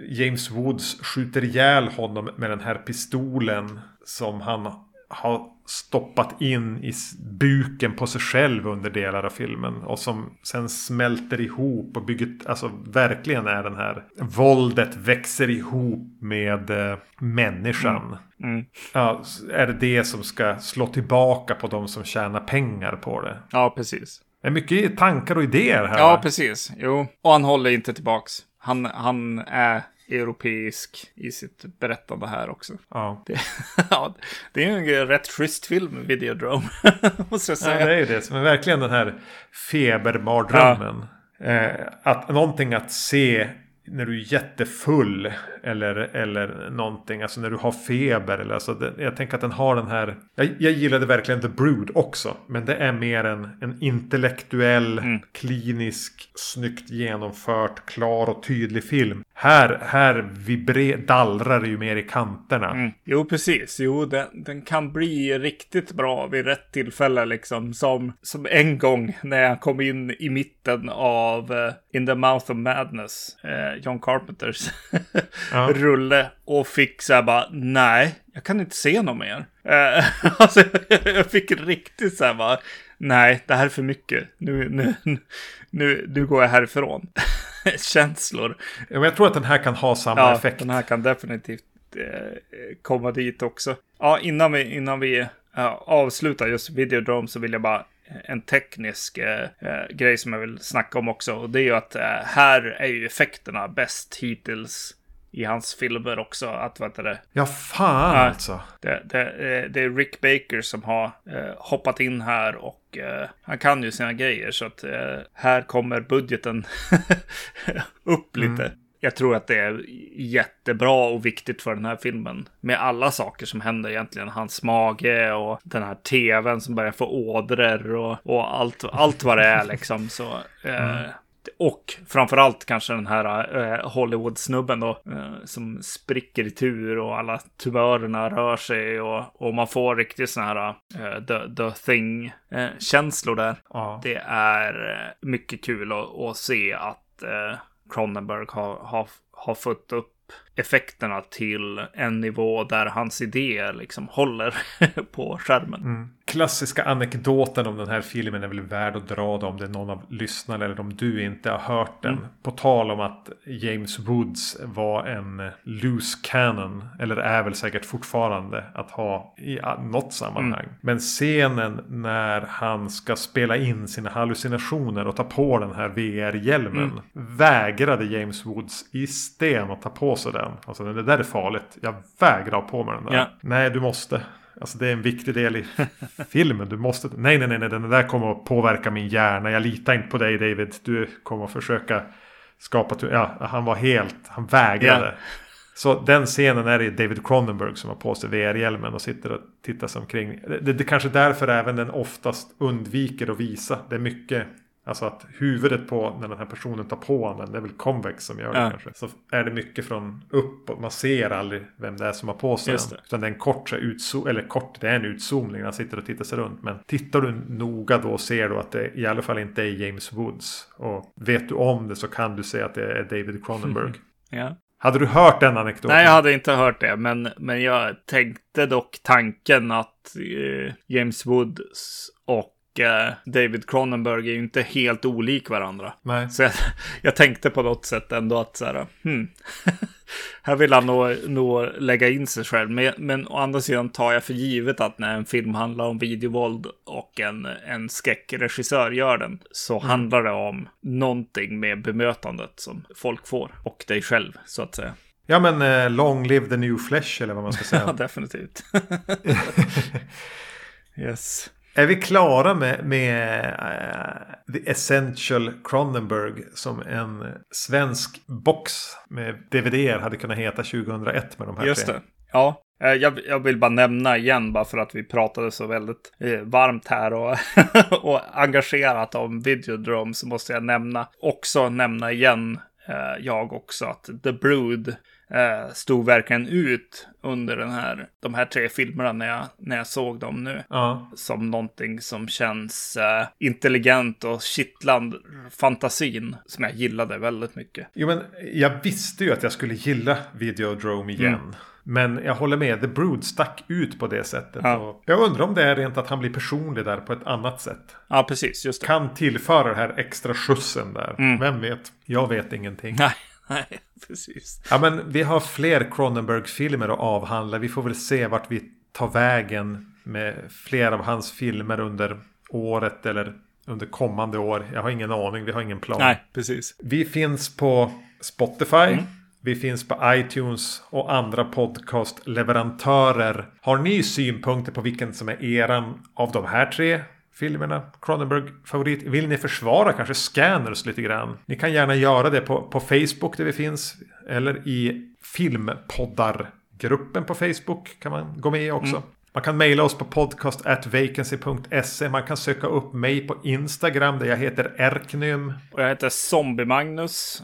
James Woods skjuter ihjäl honom med den här pistolen som han har stoppat in i buken på sig själv under delar av filmen. Och som sen smälter ihop och bygger, alltså verkligen är den här våldet växer ihop med eh, människan. Mm. Mm. Ja, är det det som ska slå tillbaka på de som tjänar pengar på det? Ja, precis. Det är mycket tankar och idéer här. Ja, precis. Jo, och han håller inte tillbaks. Han, han är europeisk i sitt berättande här också. Ja. Det, ja, det är en rätt schysst film, Videodrome. måste jag säga. Ja, det är ju det som är verkligen den här febermardrömmen. Ja. Eh, att någonting att se när du är jättefull eller, eller någonting. Alltså när du har feber. Eller, alltså det, jag tänker att den har den här. Jag, jag gillade verkligen The Brood också. Men det är mer en, en intellektuell, mm. klinisk, snyggt genomfört, klar och tydlig film. Här, här vibrer, dallrar det ju mer i kanterna. Mm. Jo, precis. Jo, den, den kan bli riktigt bra vid rätt tillfälle liksom. Som, som en gång när jag kom in i mitten av uh, In the Mouth of Madness. Uh, John Carpenters ja. rulle. Och fick så här bara, nej, jag kan inte se något mer. Uh, alltså, jag fick riktigt så här bara, nej, det här är för mycket. Nu, nu, nu, nu går jag härifrån. känslor. Ja, jag tror att den här kan ha samma ja, effekt. den här kan definitivt eh, komma dit också. Ja, innan vi, innan vi uh, avslutar just Videodrome så vill jag bara en teknisk eh, eh, grej som jag vill snacka om också. Och det är ju att eh, här är ju effekterna bäst hittills i hans filmer också. Att vad heter det? Ja, fan ja, alltså. Det, det, eh, det, är Rick Baker som har eh, hoppat in här och eh, han kan ju sina grejer. Så att eh, här kommer budgeten upp lite. Mm. Jag tror att det är jättebra och viktigt för den här filmen. Med alla saker som händer egentligen. Hans mage och den här tvn som börjar få ådror och, och allt, allt vad det är liksom. Så, eh, mm. Och framförallt kanske den här eh, Hollywood-snubben då. Eh, som spricker i tur och alla tumörerna rör sig. Och, och man får riktigt sådana här eh, the, the thing-känslor där. Ja. Det är eh, mycket kul att, att se att eh, Cronenberg har, har, har fått upp effekterna till en nivå där hans idéer liksom håller på skärmen. Mm klassiska anekdoten om den här filmen är väl värd att dra då om det är någon av lyssnarna eller om du inte har hört den. Mm. På tal om att James Woods var en loose cannon. Eller är väl säkert fortfarande att ha i något sammanhang. Mm. Men scenen när han ska spela in sina hallucinationer och ta på den här VR-hjälmen. Mm. Vägrade James Woods i sten att ta på sig den. Alltså det där är farligt. Jag vägrar på mig den där. Ja. Nej, du måste. Alltså det är en viktig del i filmen. Du måste... Nej, nej, nej, nej. Den där kommer att påverka min hjärna. Jag litar inte på dig David. Du kommer att försöka skapa... Ja, han var helt... Han vägrade. Så den scenen är det David Cronenberg som har på sig VR-hjälmen och sitter och tittar sig omkring. Det, det, det är kanske därför även den oftast undviker att visa. Det är mycket Alltså att huvudet på när den här personen tar på honom, det är väl convex som gör det Ja. kanske. Så är det mycket från upp man ser aldrig vem det är som har på sig den. Utan det är en kort, utzo- eller kort, det är en utzoomning, han sitter och tittar sig runt. Men tittar du noga då ser du att det i alla fall inte är James Woods. Och vet du om det så kan du se att det är David Cronenberg. Ja. Hade du hört den anekdoten? Nej, jag hade inte hört det, men, men jag tänkte dock tanken att eh, James Woods och David Cronenberg är ju inte helt olik varandra. Nej. Så jag, jag tänkte på något sätt ändå att så här, hmm. här vill han nog, nog lägga in sig själv. Men, men å andra sidan tar jag för givet att när en film handlar om videovåld och en, en skräckregissör gör den så handlar det om någonting med bemötandet som folk får. Och dig själv, så att säga. Ja men eh, long live the new flesh eller vad man ska Ja, säga. definitivt. yes. Är vi klara med, med eh, The Essential Cronenberg som en svensk box med DVD hade kunnat heta 2001 med de här Just tre? det. Ja, eh, jag, jag vill bara nämna igen, bara för att vi pratade så väldigt eh, varmt här och, och engagerat om Videodrome, så måste jag nämna, också nämna igen, eh, jag också, att The Brood eh, stod verkligen ut under den här, de här tre filmerna när jag, när jag såg dem nu. Ja. Som någonting som känns eh, intelligent och kittlande fantasin, som jag gillade väldigt mycket. Jo men jag visste ju att jag skulle gilla Videodrome igen. Mm. Men jag håller med, The Brood stack ut på det sättet. Ja. Jag undrar om det är rent att han blir personlig där på ett annat sätt. Ja, precis, just det. Kan tillföra det här extra skjutsen där. Mm. Vem vet? Jag vet ingenting. Nej, nej, precis. Ja men vi har fler Cronenberg-filmer att avhandla. Vi får väl se vart vi tar vägen med fler av hans filmer under året eller under kommande år. Jag har ingen aning, vi har ingen plan. Nej, precis. Vi finns på Spotify. Vi finns på iTunes och andra podcastleverantörer. Har ni synpunkter på vilken som är eran av de här tre filmerna? Cronenberg favorit? Vill ni försvara kanske Scanners lite grann? Ni kan gärna göra det på, på Facebook där vi finns. Eller i filmpoddargruppen på Facebook kan man gå med i också. Man kan mejla oss på podcast@vacancy.se. Man kan söka upp mig på Instagram där jag heter Erknym. Och jag heter Zombie Magnus.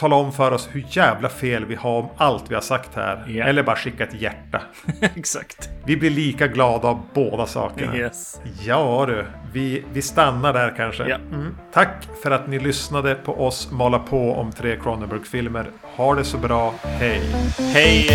Tala om för oss hur jävla fel vi har om allt vi har sagt här. Ja. Eller bara skicka ett hjärta. Exakt. Vi blir lika glada av båda sakerna. Yes. Ja du, vi, vi stannar där kanske. Ja. Mm. Tack för att ni lyssnade på oss mala på om tre Cronenberg-filmer. Ha det så bra, hej! Hej!